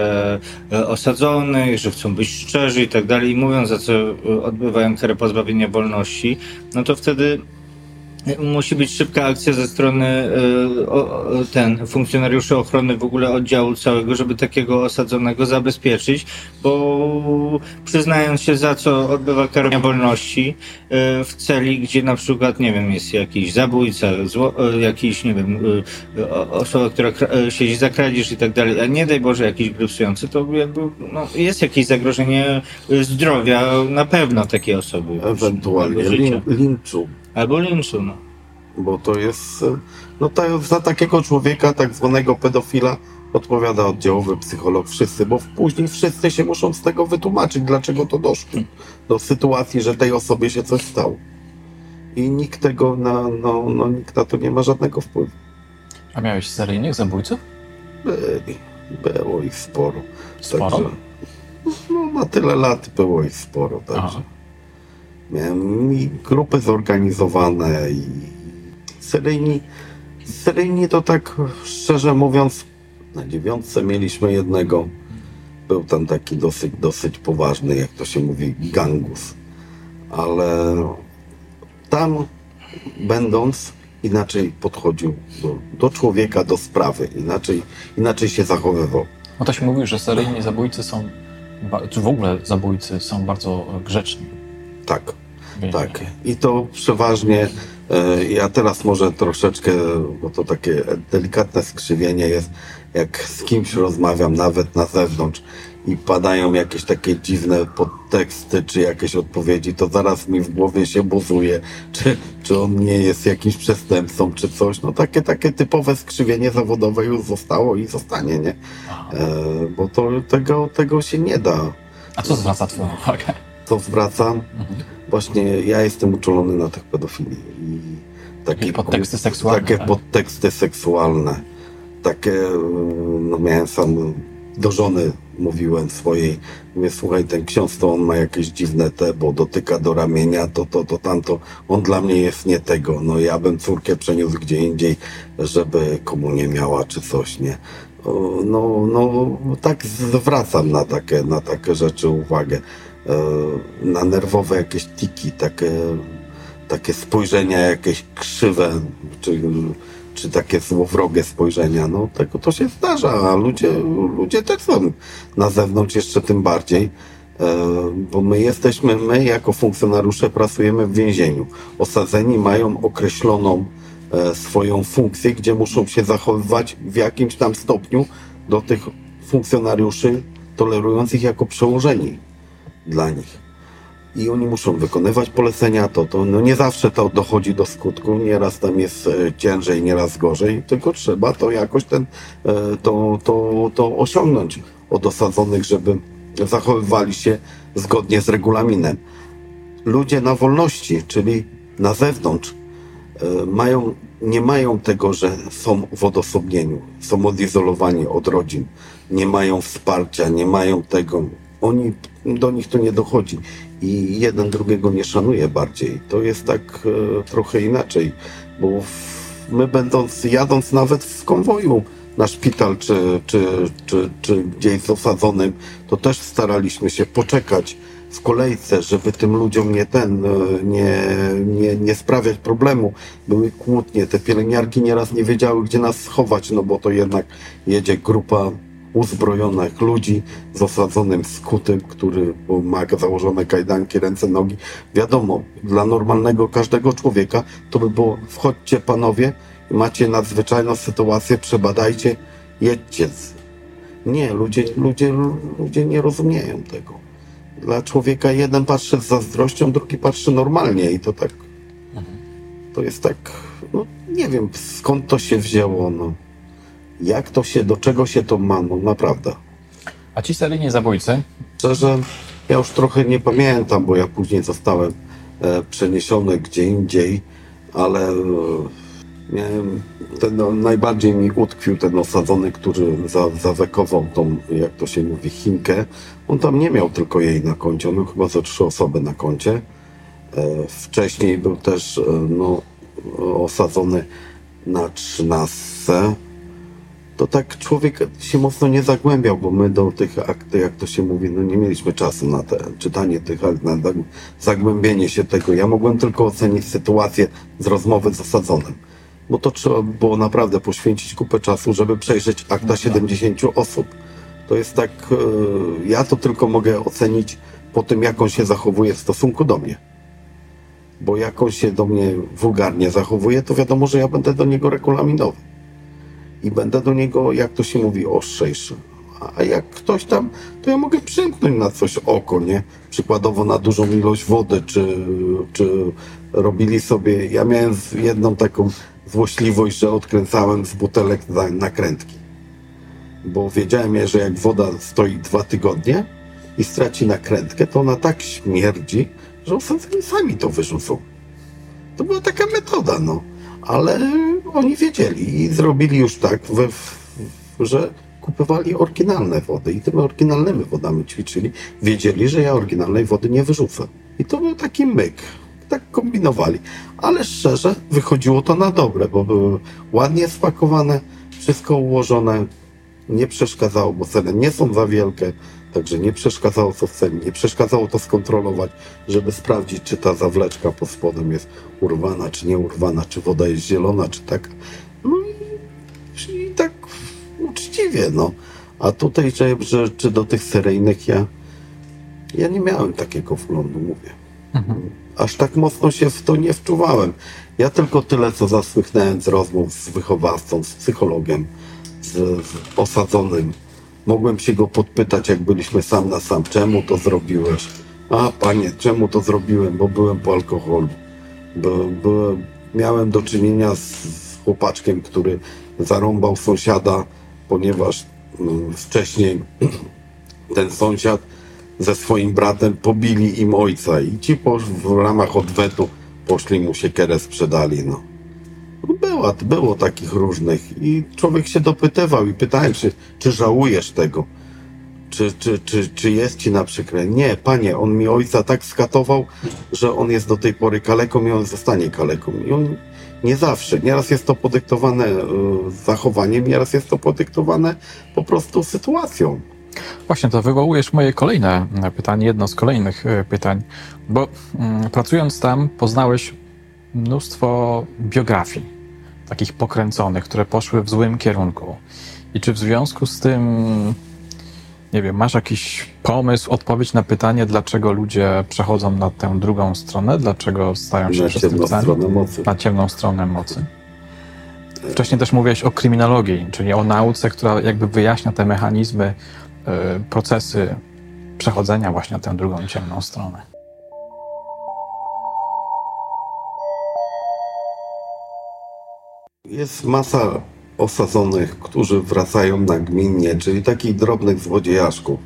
e, osadzonych, że chcą być szczerzy i tak dalej, i mówiąc, za co e, odbywają karę pozbawienia wolności, no to wtedy musi być szybka akcja ze strony e, ten funkcjonariuszy ochrony w ogóle oddziału całego, żeby takiego osadzonego zabezpieczyć, bo przyznając się za co odbywa karę wolności e, w celi, gdzie na przykład, nie wiem, jest jakiś zabójca, zło, e, jakiś, nie wiem, osoba, która siedzi za kradzież i tak dalej, a nie daj Boże jakiś grypsujący, to jakby no, jest jakieś zagrożenie zdrowia na pewno takiej osoby. Ewentualnie linczu Albo linczu, no. Bo to jest, no to za takiego człowieka, tak zwanego pedofila, odpowiada oddziałowy psycholog, wszyscy, bo później wszyscy się muszą z tego wytłumaczyć, dlaczego to doszło do sytuacji, że tej osobie się coś stało. I nikt tego na, no, no nikt na to nie ma żadnego wpływu. A miałeś seryjnych zabójców? Byli. Było ich sporo. Sporo? Także, no, na tyle lat było ich sporo, także. Aha. Miałem i grupy zorganizowane i seryjni, seryjni to tak szczerze mówiąc, na dziewiątce mieliśmy jednego. Był tam taki dosyć, dosyć poważny, jak to się mówi, gangus. Ale tam będąc inaczej podchodził do, do człowieka, do sprawy, inaczej, inaczej się zachowywał. No to się mówi, że seryjni zabójcy są, czy w ogóle zabójcy są bardzo grzeczni. Tak. Tak. I to przeważnie, e, ja teraz może troszeczkę, bo to takie delikatne skrzywienie jest, jak z kimś rozmawiam, nawet na zewnątrz i padają jakieś takie dziwne podteksty, czy jakieś odpowiedzi, to zaraz mi w głowie się buzuje, czy, czy on nie jest jakimś przestępcą, czy coś. No takie, takie typowe skrzywienie zawodowe już zostało i zostanie, nie? E, bo to tego, tego się nie da A co zwraca twoją uwagę? To zwracam. Właśnie ja jestem uczulony na tych pedofilii. I takie I podteksty seksualne, Takie tak? podteksty seksualne. Takie, no miałem sam do żony mówiłem swojej, mówię, słuchaj, ten ksiądz to on ma jakieś dziwne te, bo dotyka do ramienia, to, to, to, tamto. On dla mnie jest nie tego. No ja bym córkę przeniósł gdzie indziej, żeby komunię miała, czy coś, nie? No, no, tak zwracam na takie, na takie rzeczy uwagę. E, Na nerwowe jakieś tiki, takie, takie spojrzenia jakieś krzywe, czy, czy takie złowrogie spojrzenia, no tego to się zdarza, a ludzie, ludzie też są na zewnątrz jeszcze tym bardziej, e, bo my jesteśmy, my jako funkcjonariusze pracujemy w więzieniu. Osadzeni mają określoną e, swoją funkcję, gdzie muszą się zachowywać w jakimś tam stopniu do tych funkcjonariuszy tolerujących jako przełożeni dla nich. I oni muszą wykonywać polecenia, to, to no nie zawsze to dochodzi do skutku, nieraz tam jest e, ciężej, nieraz gorzej, tylko trzeba to jakoś ten, e, to, to, to osiągnąć od osadzonych, żeby zachowywali się zgodnie z regulaminem. Ludzie na wolności, czyli na zewnątrz, e, mają, nie mają tego, że są w odosobnieniu, są odizolowani od rodzin, nie mają wsparcia, nie mają tego. Oni, do nich to nie dochodzi i jeden drugiego nie szanuje bardziej. To jest tak e, trochę inaczej, bo my będąc, jadąc nawet w konwoju na szpital czy, czy, czy, czy gdzieś osadzonym, to też staraliśmy się poczekać w kolejce, żeby tym ludziom nie ten, e, nie, nie, nie sprawiać problemu. Były kłótnie, te pielęgniarki nieraz nie wiedziały, gdzie nas schować, no bo to jednak jedzie grupa uzbrojonych ludzi z osadzonym skutym, który ma założone kajdanki, ręce, nogi. Wiadomo, dla normalnego każdego człowieka to by było wchodźcie panowie, macie nadzwyczajną sytuację, przebadajcie, jedźcie. Nie, ludzie, ludzie, ludzie nie rozumieją tego. Dla człowieka jeden patrzy z zazdrością, drugi patrzy normalnie i to tak, to jest tak, no nie wiem skąd to się wzięło, no. Jak to się, do czego się to ma, no naprawdę. A ci seryjni zabójcy, Szczerze, ja już trochę nie pamiętam, bo ja później zostałem e, przeniesiony gdzie indziej, ale e, miałem, ten, no, najbardziej mi utkwił ten osadzony, który za, zawekował tą, jak to się mówi, Chinkę. On tam nie miał tylko jej na koncie, on miał chyba ze trzy osoby na koncie. E, wcześniej był też e, no, osadzony na trzynastce to tak człowiek się mocno nie zagłębiał, bo my do tych akt, jak to się mówi, no nie mieliśmy czasu na te czytanie tych akt, na zag- zagłębienie się tego. Ja mogłem tylko ocenić sytuację z rozmowy z osadzonym. Bo to trzeba było naprawdę poświęcić kupę czasu, żeby przejrzeć akta 70 osób. To jest tak, e, ja to tylko mogę ocenić po tym, jak on się zachowuje w stosunku do mnie. Bo jak on się do mnie wulgarnie zachowuje, to wiadomo, że ja będę do niego regulaminowy i będę do niego, jak to się mówi, ostrzejszy. A jak ktoś tam, to ja mogę przymknąć na coś oko, nie? Przykładowo na dużą ilość wody, czy, czy robili sobie, ja miałem jedną taką złośliwość, że odkręcałem z butelek nakrętki. Bo wiedziałem, że jak woda stoi dwa tygodnie i straci nakrętkę, to ona tak śmierdzi, że sami to wyrzucą. To była taka metoda, no. Ale oni wiedzieli i zrobili już tak, we, że kupowali oryginalne wody i tymi oryginalnymi wodami ćwiczyli. Wiedzieli, że ja oryginalnej wody nie wyrzucę. I to był taki myk. Tak kombinowali. Ale szczerze, wychodziło to na dobre, bo były ładnie spakowane, wszystko ułożone. Nie przeszkadzało, bo ceny nie są za wielkie, także nie przeszkadzało to w. Nie przeszkadzało to skontrolować, żeby sprawdzić, czy ta zawleczka pod spodem jest urwana, czy nie urwana, czy woda jest zielona, czy tak. No i, i tak uczciwie, no. A tutaj, że, że czy do tych seryjnych ja, ja nie miałem takiego wglądu, mówię. Aż tak mocno się w to nie wczuwałem. Ja tylko tyle, co zasłychnąłem z rozmów z wychowawcą, z psychologiem, z, z osadzonym. Mogłem się go podpytać, jak byliśmy sam na sam, czemu to zrobiłeś? A panie, czemu to zrobiłem? Bo byłem po alkoholu. Bo, byłem, miałem do czynienia z, z chłopaczkiem, który zarąbał sąsiada, ponieważ mm, wcześniej [CLEARS THROAT] ten sąsiad ze swoim bratem pobili im ojca i ci posz, w ramach odwetu poszli mu siekierę sprzedali, no. No Było, takich różnych i człowiek się dopytywał i pytałem, czy, czy żałujesz tego? Czy, czy, czy, czy jest ci na przykre? Nie, panie, on mi ojca tak skatował, że on jest do tej pory kaleką i on zostanie kaleką. I on nie zawsze. Nieraz jest to podyktowane y, zachowaniem, nieraz jest to podyktowane po prostu sytuacją. Właśnie, to wywołujesz moje kolejne pytanie, jedno z kolejnych e, pytań, bo mm, pracując tam poznałeś mnóstwo biografii, takich pokręconych, które poszły w złym kierunku. I czy w związku z tym, nie wiem, masz jakiś pomysł, odpowiedź na pytanie, dlaczego ludzie przechodzą na tę drugą stronę, dlaczego stają się Na ciemną stronę mocy. Na ciemną stronę mocy. Wcześniej też mówiłeś o kryminologii, czyli o nauce, która jakby wyjaśnia te mechanizmy, y, procesy przechodzenia właśnie na tę drugą ciemną stronę. Jest masa osadzonych, którzy wracają nagminnie, czyli takich drobnych złodziejaszków,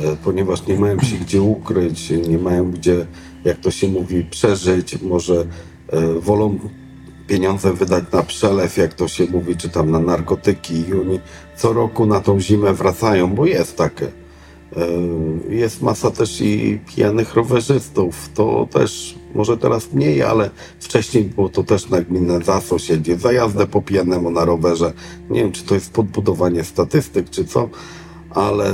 e, ponieważ nie mają się gdzie ukryć, nie mają gdzie, jak to się mówi, przeżyć, może e, wolą pieniądze wydać na przelew, jak to się mówi, czy tam na narkotyki i oni co roku na tą zimę wracają, bo jest takie. E, Jest masa też i pijanych rowerzystów. To też, może teraz mniej, ale wcześniej było to też nagminne za sąsiedzi, za jazdę po pijanemu na rowerze. Nie wiem, czy to jest podbudowanie statystyk, czy co, ale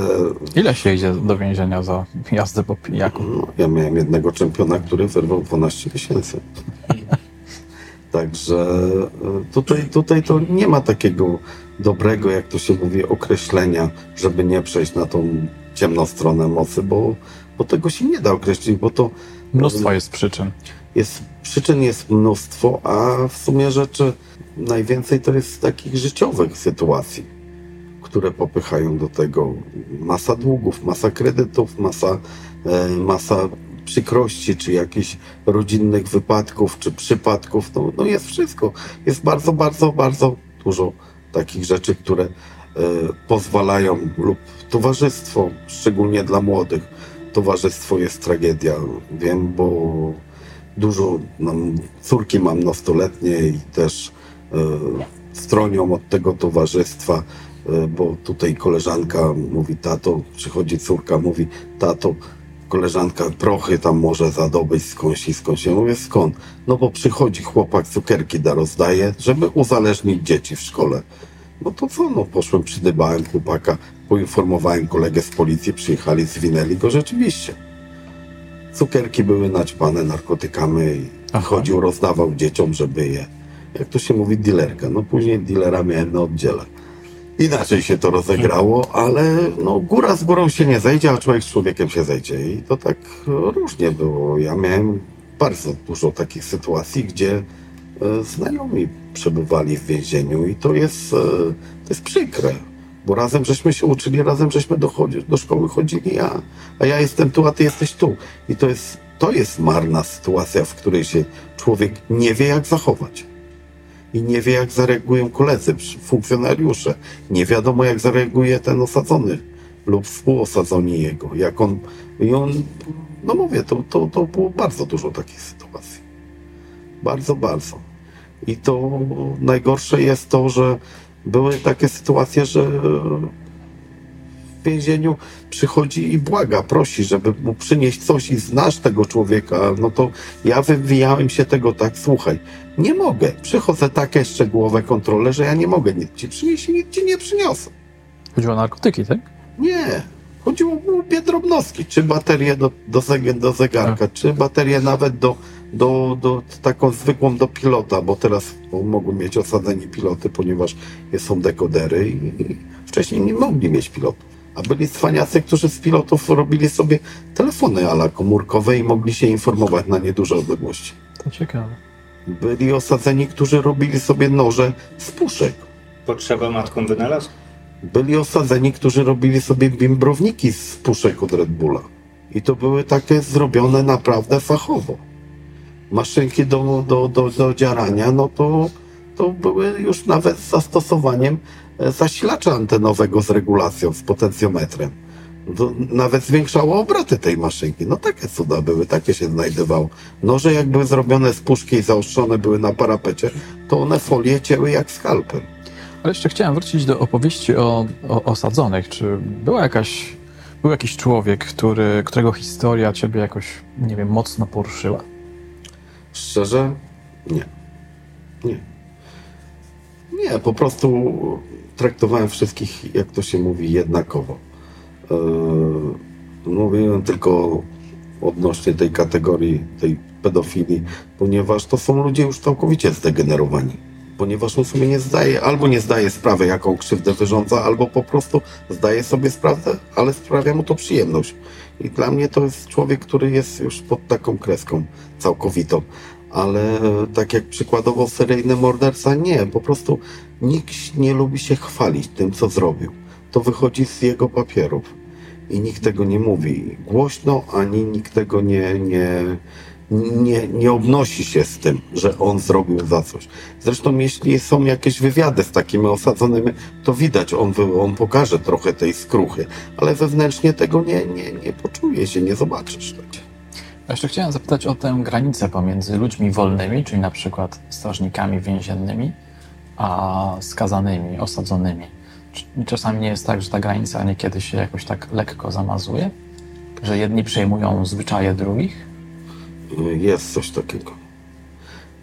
Ile się idzie do więzienia za jazdę po pijaku? no, ja miałem jednego czempiona, który wyrwał 12 tysięcy. [LAUGHS] Także e, tutaj, tutaj to nie ma takiego dobrego, jak to się mówi, określenia, żeby nie przejść na tą ciemną stronę mocy, bo, bo tego się nie da określić, bo to Mnóstwo jest przyczyn. jest, przyczyn jest mnóstwo, a w sumie rzeczy najwięcej to jest takich życiowych sytuacji, które popychają do tego. Masa długów, masa kredytów, masa, e, masa przykrości, czy jakichś rodzinnych wypadków, czy przypadków. No, no jest wszystko. Jest bardzo, bardzo, bardzo dużo takich rzeczy, które e, pozwalają lub towarzystwo, szczególnie dla młodych. Towarzystwo jest tragedia. Wiem, bo dużo mam, córki mam nastoletnie i też e, stronią od tego towarzystwa, e, bo tutaj koleżanka mówi, tato, przychodzi córka, mówi, tato, koleżanka prochy tam może zadobyć skądś i skądś. Ja mówię, skąd? No bo przychodzi chłopak, cukierki da rozdaje, żeby uzależnić dzieci w szkole. No to co, no poszłem, przydybałem chłopaka, poinformowałem kolegę z policji, przyjechali, zwinęli go rzeczywiście. Cukierki były naćpane narkotykami i Aha. chodził, rozdawał dzieciom, żeby je, jak to się mówi, dealerka. No później dealera miałem na oddziale. Inaczej się to rozegrało, ale no góra z górą się nie zejdzie, a człowiek z człowiekiem się zejdzie. I to tak różnie było. Ja miałem bardzo dużo takich sytuacji, gdzie znajomi przebywali w więzieniu i to jest, e, to jest przykre. Bo razem żeśmy się uczyli, razem żeśmy do, do szkoły chodzili, a, a ja jestem tu, a ty jesteś tu. I to jest, to jest marna sytuacja, w której się człowiek nie wie, jak zachować. I nie wie, jak zareagują koledzy, funkcjonariusze. Nie wiadomo, jak zareaguje ten osadzony lub współosadzoni jego. Jak on, i on, no mówię, to, to, to było bardzo dużo takich sytuacji. Bardzo, bardzo. I to najgorsze jest to, że były takie sytuacje, że w więzieniu przychodzi i błaga, prosi, żeby mu przynieść coś i znasz tego człowieka, no to ja wywijałem się tego tak, słuchaj, nie mogę, przychodzę takie szczegółowe kontrole, że ja nie mogę nic ci przynieść i nic ci nie przyniosę. Chodziło o narkotyki, tak? Nie, chodziło o głupie drobnostki, czy baterię do, do, zeg- do zegarka, czy baterię nawet do, do, do taką zwykłą do pilota, bo teraz mogą mieć osadzeni piloty, ponieważ są dekodery i, i wcześniej nie mogli mieć pilotów. A byli cwaniacy, którzy z pilotów robili sobie telefony ala komórkowe i mogli się informować na nieduże odległości. To ciekawe. Byli osadzeni, którzy robili sobie noże z puszek. Potrzeba matką wynalazł? Byli osadzeni, którzy robili sobie bimbrowniki z puszek od Red Bulla. I to były takie zrobione naprawdę fachowo. Maszynki do, do, do, do dziarania, no to, to były już nawet z zastosowaniem e, zasilacza antenowego z regulacją, z potencjometrem. To nawet zwiększało obroty tej maszynki. No takie cuda były, takie się znajdowało. Noże jak były zrobione z puszki i zaostrzone były na parapecie, to one folię cięły jak skalpem. Ale jeszcze chciałem wrócić do opowieści o, o osadzonych. Czy była jakaś, był jakiś człowiek, który, którego historia ciebie jakoś, nie wiem, mocno poruszyła? Szczerze? Nie. Nie. Nie, po prostu traktowałem wszystkich, jak to się mówi, jednakowo. Yy, mówiłem tylko odnośnie tej kategorii, tej pedofilii, ponieważ to są ludzie już całkowicie zdegenerowani. Ponieważ on sobie nie zdaje, albo nie zdaje sprawy, jaką krzywdę wyrządza, albo po prostu zdaje sobie sprawę, ale sprawia mu to przyjemność. I dla mnie to jest człowiek, który jest już pod taką kreską całkowitą. Ale tak jak przykładowo seryjny morderca, nie, po prostu nikt nie lubi się chwalić tym, co zrobił. To wychodzi z jego papierów. I nikt tego nie mówi głośno, ani nikt tego nie, nie, nie, nie obnosi się z tym, że on zrobił za coś. Zresztą jeśli są jakieś wywiady z takimi osadzonymi, to widać, on, on pokaże trochę tej skruchy, ale wewnętrznie tego nie, nie, nie poczuje się, nie zobaczysz. A jeszcze chciałem zapytać o tę granicę pomiędzy ludźmi wolnymi, czyli na przykład strażnikami więziennymi, a skazanymi, osadzonymi. Czasami nie jest tak, że ta granica niekiedy się jakoś tak lekko zamazuje? Że jedni przejmują zwyczaje drugich? Jest coś takiego.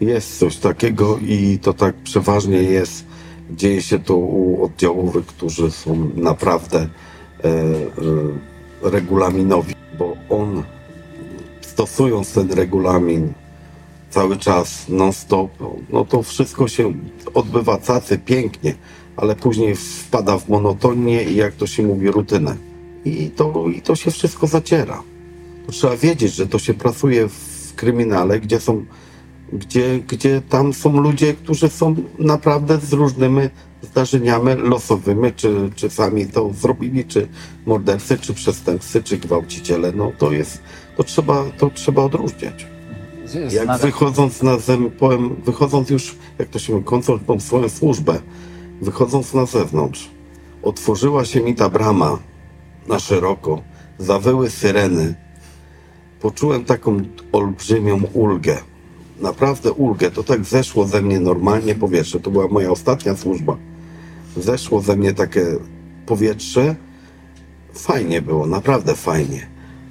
Jest coś takiego i to tak przeważnie jest. Dzieje się to u oddziałowych, którzy są naprawdę e, e, regulaminowi, bo on stosując ten regulamin cały czas, non-stop, no to wszystko się odbywa cacy pięknie, ale później wpada w monotonię i jak to się mówi, rutynę. I to, I to się wszystko zaciera. Trzeba wiedzieć, że to się pracuje w kryminale, gdzie są, gdzie, gdzie tam są ludzie, którzy są naprawdę z różnymi zdarzeniami losowymi, czy, czy sami to zrobili, czy mordercy, czy przestępcy, czy gwałciciele. No to jest, to trzeba, to trzeba odróżniać. Jak wychodząc na powiem, wychodząc już, jak to się mówi, kończąc tą swoją służbę, wychodząc na zewnątrz, otworzyła się mi ta brama na szeroko, zawyły syreny. Poczułem taką olbrzymią ulgę. Naprawdę ulgę. To tak zeszło ze mnie normalnie powietrze. To była moja ostatnia służba. Zeszło ze mnie takie powietrze. Fajnie było, naprawdę fajnie.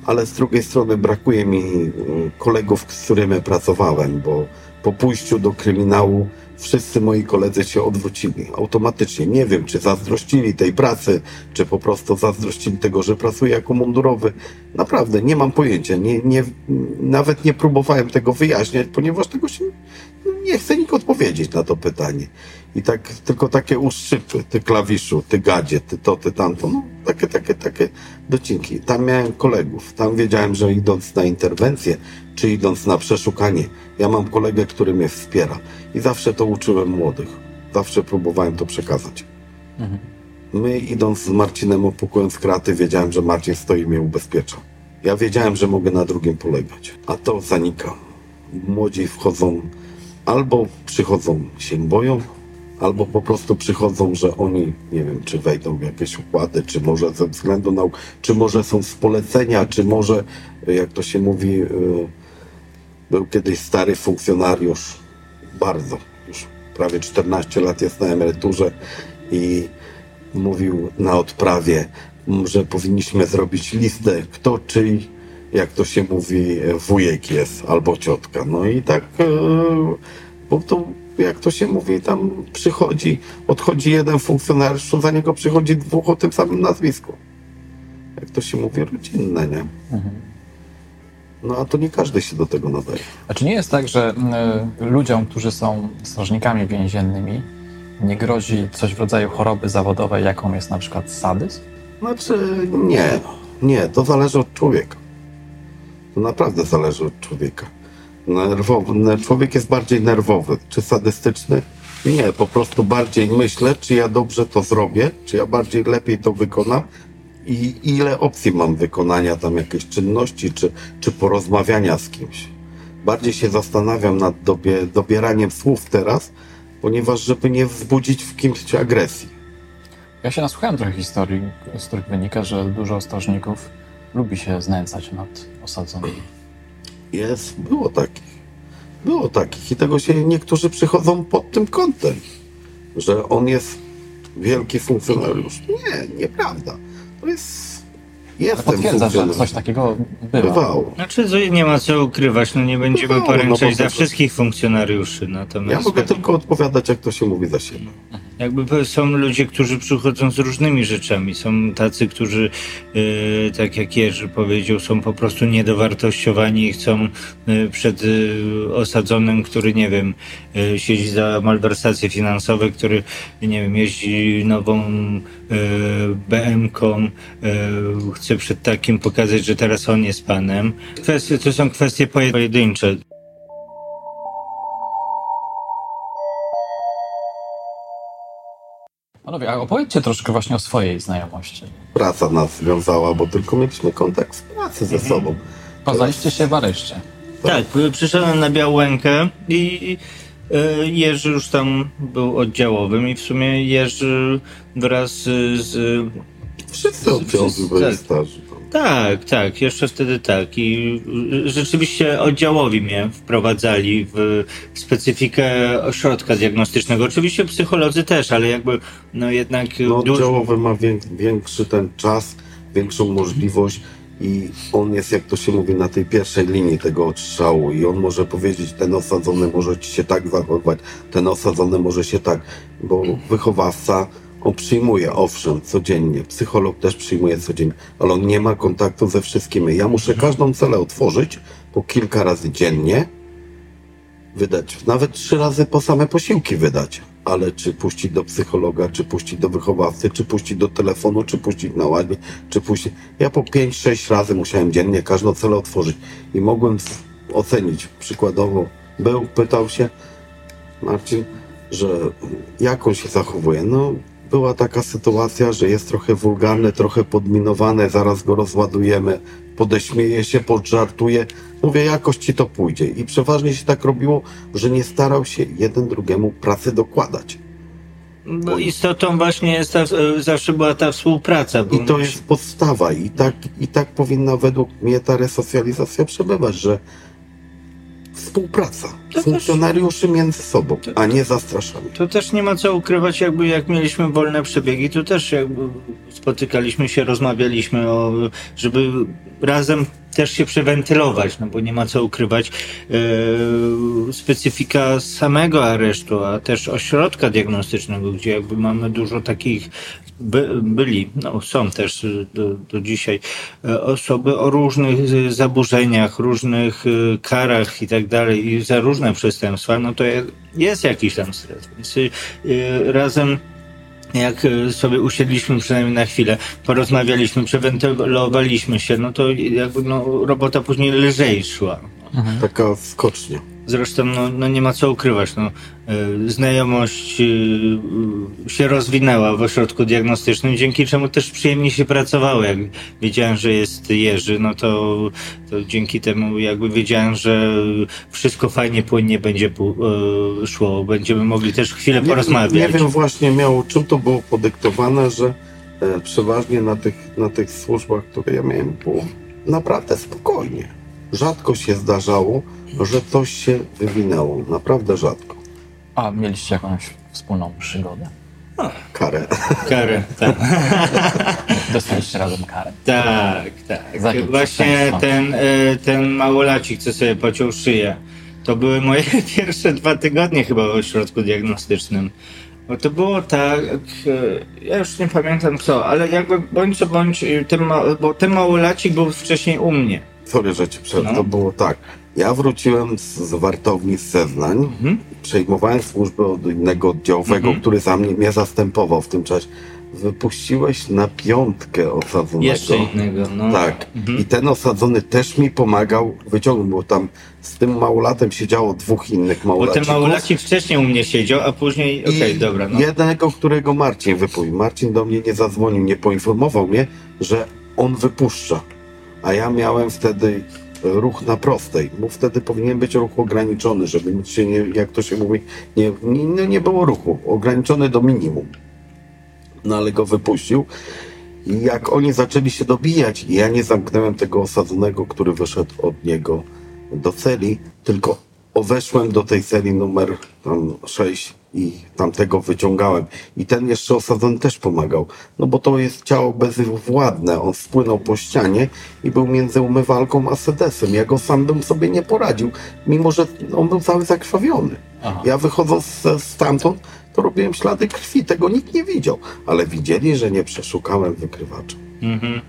Ale z drugiej strony brakuje mi kolegów, z którymi pracowałem, bo po pójściu do kryminału wszyscy moi koledzy się odwrócili automatycznie. Nie wiem, czy zazdrościli tej pracy, czy po prostu zazdrościli tego, że pracuję jako mundurowy. Naprawdę nie mam pojęcia. Nie, nie, nawet nie próbowałem tego wyjaśniać, ponieważ tego się nie chce nikt odpowiedzieć na to pytanie. I tak tylko takie uszczypy, ty klawiszu, ty gadzie, ty to, ty tamto, no takie, takie, takie docinki. Tam miałem kolegów, tam wiedziałem, że idąc na interwencję, czy idąc na przeszukanie, ja mam kolegę, który mnie wspiera. I zawsze to uczyłem młodych. Zawsze próbowałem to przekazać. My idąc z Marcinem opukując kraty, wiedziałem, że Marcin stoi i mnie ubezpiecza. Ja wiedziałem, że mogę na drugim polegać. A to zanika. Młodzi wchodzą, albo przychodzą się boją, albo po prostu przychodzą, że oni, nie wiem, czy wejdą w jakieś układy, czy może ze względu na, czy może są z polecenia, czy może, jak to się mówi, yy, był kiedyś stary funkcjonariusz, bardzo, już prawie 14 lat jest na emeryturze i mówił na odprawie, że powinniśmy zrobić listę, kto czyj, jak to się mówi, wujek jest albo ciotka. No i tak, e, bo to jak to się mówi, tam przychodzi, odchodzi jeden funkcjonariusz, za niego przychodzi dwóch o tym samym nazwisku. Jak to się mówi, rodzinne, nie? No a to nie każdy się do tego nadaje. A czy nie jest tak, że y, ludziom, którzy są strażnikami więziennymi, nie grozi coś w rodzaju choroby zawodowej, jaką jest na przykład sadyzm? Znaczy, nie, nie, to zależy od człowieka. To naprawdę zależy od człowieka. Nerwowy, ne- człowiek jest bardziej nerwowy, czy sadystyczny? Nie, po prostu bardziej myślę, czy ja dobrze to zrobię, czy ja bardziej lepiej to wykonam i ile opcji mam wykonania tam jakiejś czynności, czy, czy porozmawiania z kimś. Bardziej się zastanawiam nad dobie, dobieraniem słów teraz, ponieważ żeby nie wzbudzić w kimś agresji. Ja się nasłuchałem trochę historii, z których wynika, że dużo strażników lubi się znęcać nad osadzonymi. Jest, było takich. Było takich i tego się niektórzy przychodzą pod tym kątem, że on jest wielki funkcjonariusz. Nie, nieprawda. To jest. Jestem potwierdza, że coś takiego bywa. Bywało. Znaczy, co nie ma co ukrywać, no nie będziemy No, no, poręczać bo za to- wszystkich funkcjonariuszy, natomiast Ja mogę tylko odpowiadać, jak to się mówi za siebie. jakby są ludzie, którzy przychodzą z różnymi rzeczami. Są tacy, którzy, e, tak jak Jerzy powiedział, są po prostu niedowartościowani i chcą e, przed e, osadzonym, który, nie wiem, e, siedzi za malwersacje finansowe, który, nie wiem, jeździ nową e, BM-ką, e, chce przed takim pokazać, że teraz on jest panem. Kwestie, to są kwestie pojedyncze. Panowie, a opowiedzcie troszkę właśnie o swojej znajomości. Praca nas związała, bo tylko mieliśmy kontakt z pracy ze sobą. Poznaliście się w areszcie. Tak, przyszedłem na Białękę i e, Jerzy już tam był oddziałowym i w sumie Jerzy wraz z... Wszyscy oddziały byli tak. starzy. tak, tak, jeszcze wtedy tak i rzeczywiście oddziałowi mnie wprowadzali w specyfikę ośrodka diagnostycznego. Oczywiście psycholodzy też, ale jakby no jednak No, oddziałowy ma wię- większy ten czas, większą możliwość i on jest, jak to się mówi, na tej pierwszej linii tego odstrzału i on może powiedzieć, ten osadzony może ci się tak zachowywać, ten osadzony może się tak, bo wychowawca, on przyjmuje, owszem, codziennie, psycholog też przyjmuje codziennie, ale on nie ma kontaktu ze wszystkimi. Ja muszę każdą celę otworzyć po kilka razy dziennie, wydać, nawet trzy razy po same posiłki wydać. Ale czy puścić do psychologa, czy puścić do wychowawcy, czy puścić do telefonu, czy puścić na ładnie, czy puścić. Ja po 5-6 razy musiałem dziennie każdą celę otworzyć i mogłem ocenić. Przykładowo był, pytał się Marcin, że jak on się zachowuje. No, była taka sytuacja, że jest trochę wulgarny, trochę podminowany, zaraz go rozładujemy, podeśmieje się, podżartuje. Mówię, jakoś ci to pójdzie. I przeważnie się tak robiło, że nie starał się jeden drugiemu pracy dokładać. Bo istotą właśnie jest ta, e, zawsze była ta współpraca. I to jest podstawa. I tak, I tak powinna według mnie ta resocjalizacja przebywać, że współpraca też- funkcjonariuszy między sobą, a nie zastraszanie. To też nie ma co ukrywać, jakby jak mieliśmy wolne przebiegi, to też jakby spotykaliśmy się, rozmawialiśmy o, żeby razem też się przewentylować, no bo nie ma co ukrywać e, specyfika samego aresztu, a też ośrodka diagnostycznego, gdzie jakby mamy dużo takich by, byli, no są też do, do dzisiaj e, osoby o różnych zaburzeniach, różnych y, karach i tak dalej i za różne przestępstwa, no to je- jest jakiś tam stres. Więc y, y, razem jak y, sobie usiedliśmy przynajmniej na chwilę, porozmawialiśmy, przewentylowaliśmy się, no to jakby no, robota później lżej szła. Taka skocznia. Zresztą no, no nie ma co ukrywać. No, y, znajomość y, się rozwinęła w ośrodku diagnostycznym, dzięki czemu też przyjemnie się pracowało. Jak wiedziałem, że jest Jerzy, no to, to dzięki temu jakby wiedziałem, że wszystko fajnie, płynnie będzie y, szło. Będziemy mogli też chwilę porozmawiać. nie wiem właśnie miało, czym to było podyktowane, że e, przeważnie na tych, na tych służbach, które ja miałem, było naprawdę spokojnie. Rzadko się zdarzało, że coś się wywinęło. Naprawdę rzadko. A mieliście jakąś wspólną przygodę? karę. Karę, tak. [LAUGHS] Dostaliście razem karę. Tak, tak. Za Właśnie ten, e, ten małolacik, co sobie pociął szyję, to były moje [LAUGHS] pierwsze dwa tygodnie chyba w ośrodku diagnostycznym. Bo to było tak, e, ja już nie pamiętam co, ale jakby bądź co bądź, e, ten ma, bo ten małolacik był wcześniej u mnie. Sorry, że ci przerwę. No. To było tak. Ja wróciłem z, z wartowni z zeznań, Mhm. przejmowałem służbę od innego oddziałowego, Mhm. który za mnie, mnie zastępował w tym czasie. Wypuściłeś na piątkę osadzonego. Jeszcze innego, no. Tak. Mhm. I ten osadzony też mi pomagał wyciągnąć, bo tam z tym małolatem siedziało dwóch innych Bo ten małolacików. małolacik wcześniej u mnie siedział, a później, okej, I dobra, no. jednego, którego Marcin wypuścił. Marcin do mnie nie zadzwonił, nie poinformował mnie, że on wypuszcza. A ja miałem wtedy ruch na prostej, bo wtedy powinien być ruch ograniczony, żeby nic się nie, jak to się mówi, nie, nie, no nie było ruchu, ograniczony do minimum. No ale go wypuścił. I jak oni zaczęli się dobijać, ja nie zamknąłem tego osadzonego, który wyszedł od niego do celi, tylko weszłem do tej celi numer tam 6 i tamtego wyciągałem. I ten jeszcze osadzony też pomagał. No bo to jest ciało bezwładne. On spłynął po ścianie i był między umywalką a sedesem. Ja go sam bym sobie nie poradził, mimo że on był cały zakrwawiony. Aha. Ja wychodząc stamtąd, to robiłem ślady krwi. Tego nikt nie widział. Ale widzieli, że nie przeszukałem wykrywacza. Mhm.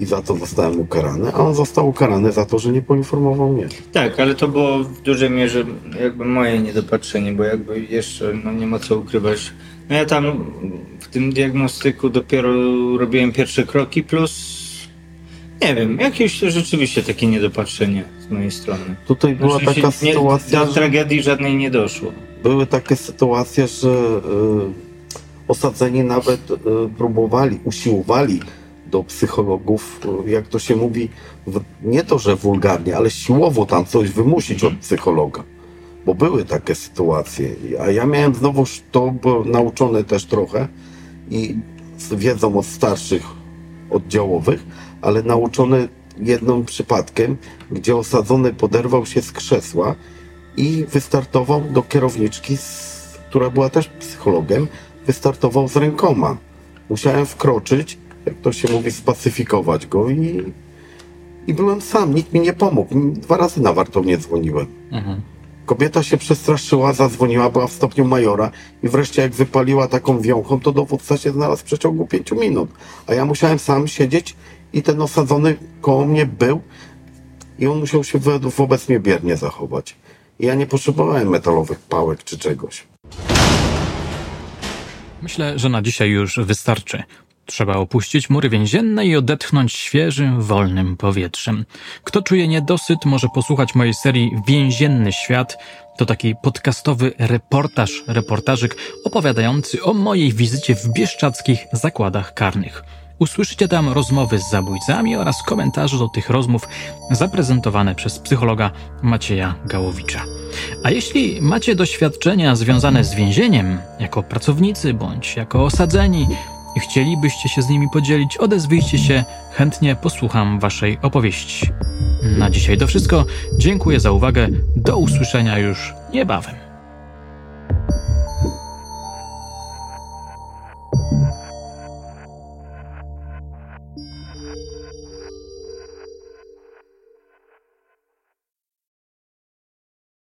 I za to zostałem ukarany, a on został ukarany za to, że nie poinformował mnie. Tak, ale to było w dużej mierze jakby moje niedopatrzenie, bo jakby jeszcze no, nie ma co ukrywać. No ja tam w tym diagnostyku dopiero robiłem pierwsze kroki, plus nie wiem, jakieś rzeczywiście takie niedopatrzenie z mojej strony. Tutaj była Oczywiście taka nie, sytuacja, Do tragedii żadnej nie doszło. były takie sytuacje, że y, osadzeni nawet y, próbowali, usiłowali do psychologów, y, jak to się mówi, nie to, że wulgarnie, ale siłowo tam coś wymusić od psychologa. Bo były takie sytuacje. A ja miałem znowuż to bo nauczone też trochę i z wiedzą od starszych oddziałowych, ale nauczony jednym przypadkiem, gdzie osadzony poderwał się z krzesła i wystartował do kierowniczki, która była też psychologiem, wystartował z rękoma. Musiałem wkroczyć, jak to się mówi, spacyfikować go i, i byłem sam, nikt mi nie pomógł. Dwa razy na wartownię dzwoniłem. Mhm. Kobieta się przestraszyła, zadzwoniła, była w stopniu majora i wreszcie jak wypaliła taką wiąchą, to dowódca się znalazł w przeciągu pięciu minut. A ja musiałem sam siedzieć i ten osadzony koło mnie był i on musiał się wo- wobec mnie biernie zachować. I ja nie potrzebowałem metalowych pałek czy czegoś. Myślę, że na dzisiaj już wystarczy. Trzeba opuścić mury więzienne i odetchnąć świeżym, wolnym powietrzem. Kto czuje niedosyt, może posłuchać mojej serii Więzienny Świat. To taki podcastowy reportaż, reportażyk opowiadający o mojej wizycie w bieszczadzkich zakładach karnych. Usłyszycie tam rozmowy z zabójcami oraz komentarze do tych rozmów zaprezentowane przez psychologa Macieja Gałowicza. A jeśli macie doświadczenia związane z więzieniem, jako pracownicy bądź jako osadzeni, i chcielibyście się z nimi podzielić, odezwijcie się, chętnie posłucham waszej opowieści. Na dzisiaj to wszystko. Dziękuję za uwagę. Do usłyszenia już niebawem.